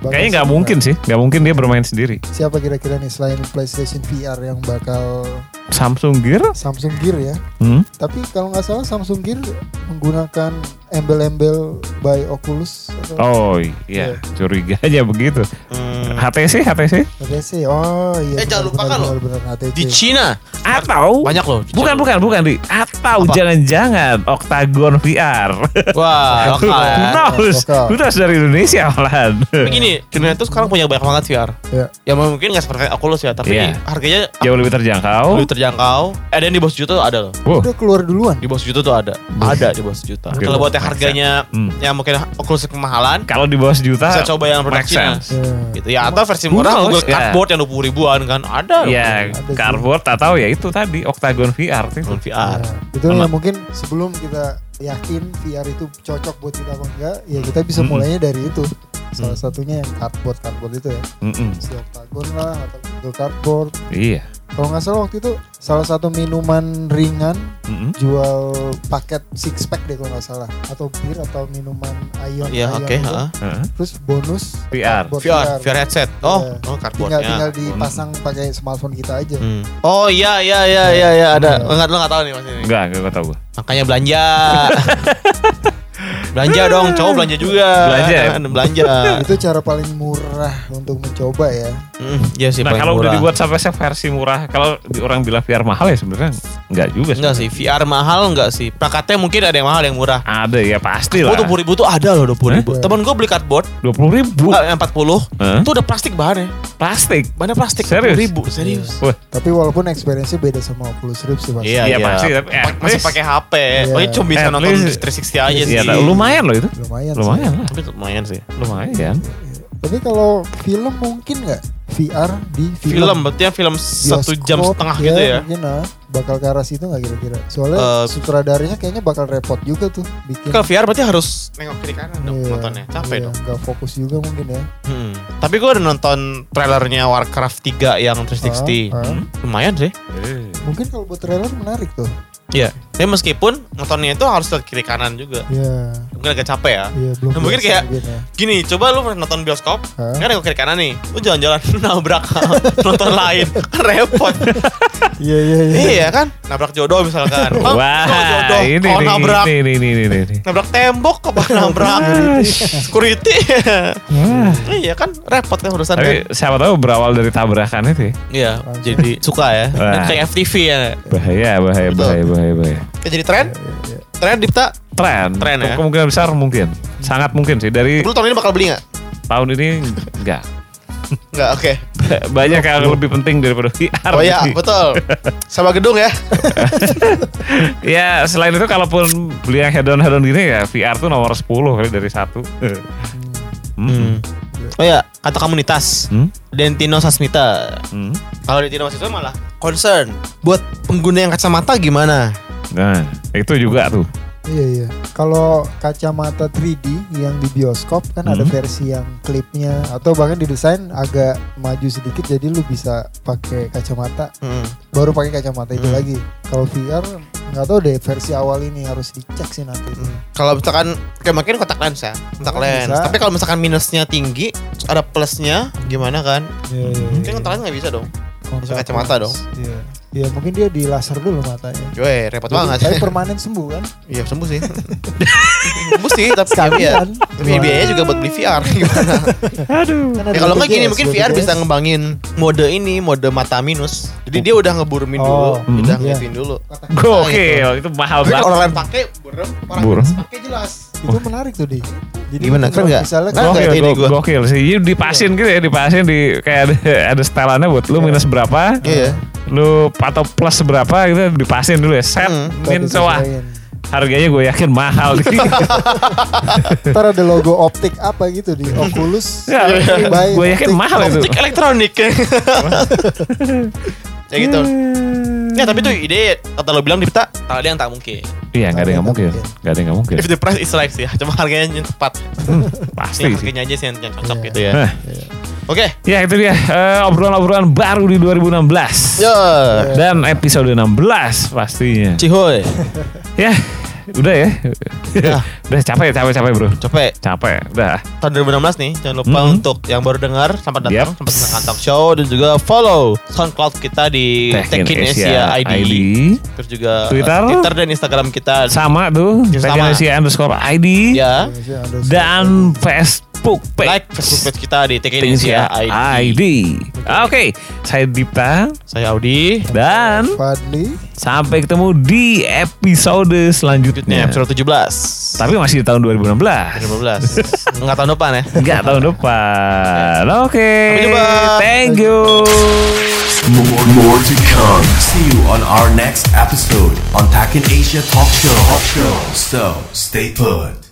bakal Kayaknya nggak mungkin sih, nggak mungkin dia bermain sendiri. siapa kira-kira nih selain PlayStation VR yang bakal Samsung Gear? Samsung Gear ya Hmm? tapi kalau nggak salah Samsung Gear menggunakan embel-embel by Oculus atau Oh iya, curiganya begitu. Hmm. HTC, HTC? HTC oh iya Eh, jangan lupakan loh. benar, benar, HTC. Di Cina Atau Banyak loh Bukan, bukan, bukan di. Atau jangan-jangan Octagon VR. Wah lokal ya Who knows? Lokal. Who knows dari Indonesia malahan. Begini Dunia itu sekarang punya banyak banget VR Ya. Ya mungkin gak seperti Oculus ya Tapi Iya. harganya Jauh lebih terjangkau. lebih terjangkau Ada yang di bawah sejuta tuh ada loh Wow. udah keluar duluan Di bawah sejuta tuh ada Ada di bawah sejuta Oke. Kalau buat yang harganya Hmm. Yang mungkin Oculus kemahalan Kalau di bawah sejuta, Bisa coba yang produk Cina. Ya. Gitu ya Atau versi Who murah? Google Ya. Cardboard yang 20 ribuan kan Ada loh Ya, Ada sih. cardboard atau ya itu tadi Octagon VR itu. Dengan VR Nah, itu ya mungkin sebelum kita yakin VR itu cocok buat kita apa enggak, ya kita bisa Mm-mm. mulainya dari itu. Salah Hmm. satunya yang cardboard cardboard itu ya, Mm-mm. si Octagon lah atau Google Cardboard. Iya. Kalau nggak salah waktu itu salah satu minuman ringan Mm-mm. jual paket six pack deh kalau nggak salah atau bir atau minuman ion. Iya ion oke itu. Heeh. Terus bonus VR. VR VR headset Oh Iya. Oh Tinggal cardboardnya tinggal dipasang pakai smartphone kita aja. Hmm. Oh iya iya iya iya iya ada. Iya. Enggak lu enggak tahu nih Mas ini. Enggak, enggak gua tahu gua. Makanya belanja. belanja dong, cowok belanja juga. Belanja ya? belanja. Itu cara paling murah untuk mencoba ya. Hmm, iya sih Nah, kalau udah dibuat sampai versi murah, kalau di- orang bilang VR mahal ya sebenarnya enggak juga Enggak sih, VR mahal enggak sih? Perangkatnya mungkin ada yang mahal, ada yang murah. Ada ya pasti Oh, lah. 20 ribu tuh ada loh 20 ribu. Hah? Temen gue beli cardboard, Dua puluh ribu. yang 40, Hah? itu udah plastik bahannya. Plastik. Bahannya plastik, Serius? 20 ribu, serius. Wah, Tapi walaupun experience-nya beda sama Oculus Rift sih pasti. Iya, Iya, iya. pasti, tapi masih pakai HP. Iya. Paling cuma bisa nonton least- 360 aja sih. Iya, tak- lumayan loh itu. Lumayan. sih. Lumayan lah. Tapi lumayan sih. Lumayan. Tapi kalau film mungkin nggak VR di Film, film, berarti yang film satu jam setengah gitu ya. Mungkin ah, bakal ke arah situ nggak kira-kira? Soalnya Eh, sutradaranya kayaknya bakal repot juga tuh bikin. Kalau VR berarti harus nengok kiri kanan dong Iya, nontonnya. Capek iya, dong. Nggak fokus juga mungkin ya. Hmm. Tapi gue udah nonton trailernya Warcraft 3 yang 360. Ah, ah. Hmm, Lumayan sih. Mungkin kalau buat trailer menarik tuh. Iya. Tapi meskipun nontonnya itu harus ke kiri kanan juga. Iya, Mungkin agak capek ya. iya belum. Nah, mungkin kayak- mungkin ya. Gini, coba lu nonton bioskop, Hah? kan nengok kiri kanan nih. Lu jalan-jalan nabrak nonton lain. Kan repot. Iya iya iya. iya kan? Nabrak jodoh misalkan. Wah, oh, jodoh. ini oh, nih, nabrak. ini, ini, ini, ini, ini. Nabrak tembok apa nabrak security. Wah. iya kan repot kan urusan kan. Tapi siapa tahu berawal dari tabrakan itu ya. Iya, jadi suka ya. Kayak FTV ya. Bahaya, bahaya, bahaya, bahaya, bahaya. Kayak jadi tren? Tren Dipta? Tren, Tren ya? kemungkinan besar mungkin, sangat mungkin sih dari Lu tahun ini bakal beli nggak? tahun ini enggak. Enggak, oke. Banyak yang lebih penting daripada VR. Oh ya, betul. Sama gedung ya. ya selain itu kalaupun beli yang head on head on gini ya VR tuh nomor 10 kali dari satu. Hmm. Oh ya, kata komunitas. Hmm? Dentino Sasmita. Hmm. Kalau Dentino Sasmita malah concern buat pengguna yang kacamata gimana? Nah, itu juga tuh. Iya iya. Kalau kacamata 3D yang di bioskop kan ada Hmm. versi yang klipnya atau bahkan didesain agak maju sedikit jadi lu bisa pakai kacamata Hmm. baru pakai kacamata itu Hmm. lagi. Kalau VR nggak tahu deh versi awal ini harus dicek sih nanti. Hmm. Kalau misalkan kayak makin kontak lens ya, kontak Oh, lens. bisa. Tapi kalau misalkan minusnya tinggi, ada plusnya, gimana kan? Iya, iya, Mungkin iya. kontak lens nggak bisa dong. Kontak kacamata lens. Iya. Iya mungkin dia di laser dulu matanya. Cuy, repot Jadi- banget. Tapi permanen sembuh kan? Iya sembuh sih. sembuh sih, tapi ya, Sekalian. tapi biayanya juga buat beli VR gimana? Aduh. Kan Ya kalau nggak gini mungkin VR bisa ngembangin mode ini, mode mata minus. Jadi dia udah ngeburumin dulu, Oh, udah iya. ngeliatin dulu. Gokil, itu mahal Tapi banget. orang lain pakai burem, orang lain pakai jelas. Itu menarik tuh deh. Jadi Gimana, keren kalau nggak? Misalnya kan nggak? Gokil, ini go- gua. gokil sih. Jadi dipasin gitu ya, dipasin di kayak ada, ada setelannya buat lu minus berapa, Iya. lu atau plus berapa gitu dipasin dulu ya. Set, Hmm. min disesuaiin. harganya gue yakin mahal nih. Ntar ada logo optik apa gitu di Oculus. Ya, gue yakin optik. mahal itu. Optik elektronik. ya gitu. Ya tapi tuh ide kata lo bilang di peta tak ada yang tak mungkin. Iya, nggak ada yang Nggak mungkin. mungkin. Nggak ada yang nggak mungkin. If the price is right sih, cuma harganya yang tepat. Pasti Yang sih. harganya aja sih yang, yang cocok Iya. gitu ya. Nah, Oke. ya itu dia eh, obrolan-obrolan baru di 2016. Yo. Dan episode 16 pastinya. Cihoy. Ya, udah ya. Ya. udah capek, capek, capek bro. Capek. Capek, udah. Tahun 2016 nih, jangan lupa Mhm. untuk yang baru dengar sampai datang, Yep. sampai datang Talk Show dan juga follow SoundCloud kita di Tekin Tekin Asia Asia ID. ID. Terus juga Twitter. Twitter dan Instagram kita. Sama tuh. Tekin underscore ID. Ya. Dan Facebook page. Like Facebook page kita di Asia Asia ID. ID. Oke, saya Dipta Saya Audi. dan Fadli. sampai ketemu di episode Selanjutnya episode 17. Tapi masih di tahun 2016. 2015. Enggak tahun depan ya. Enggak tahun depan. Oke. Sampai jumpa. Thank you. More, more to come. See you on our next episode on Takin Asia Talk Show. Talk Show. So stay put.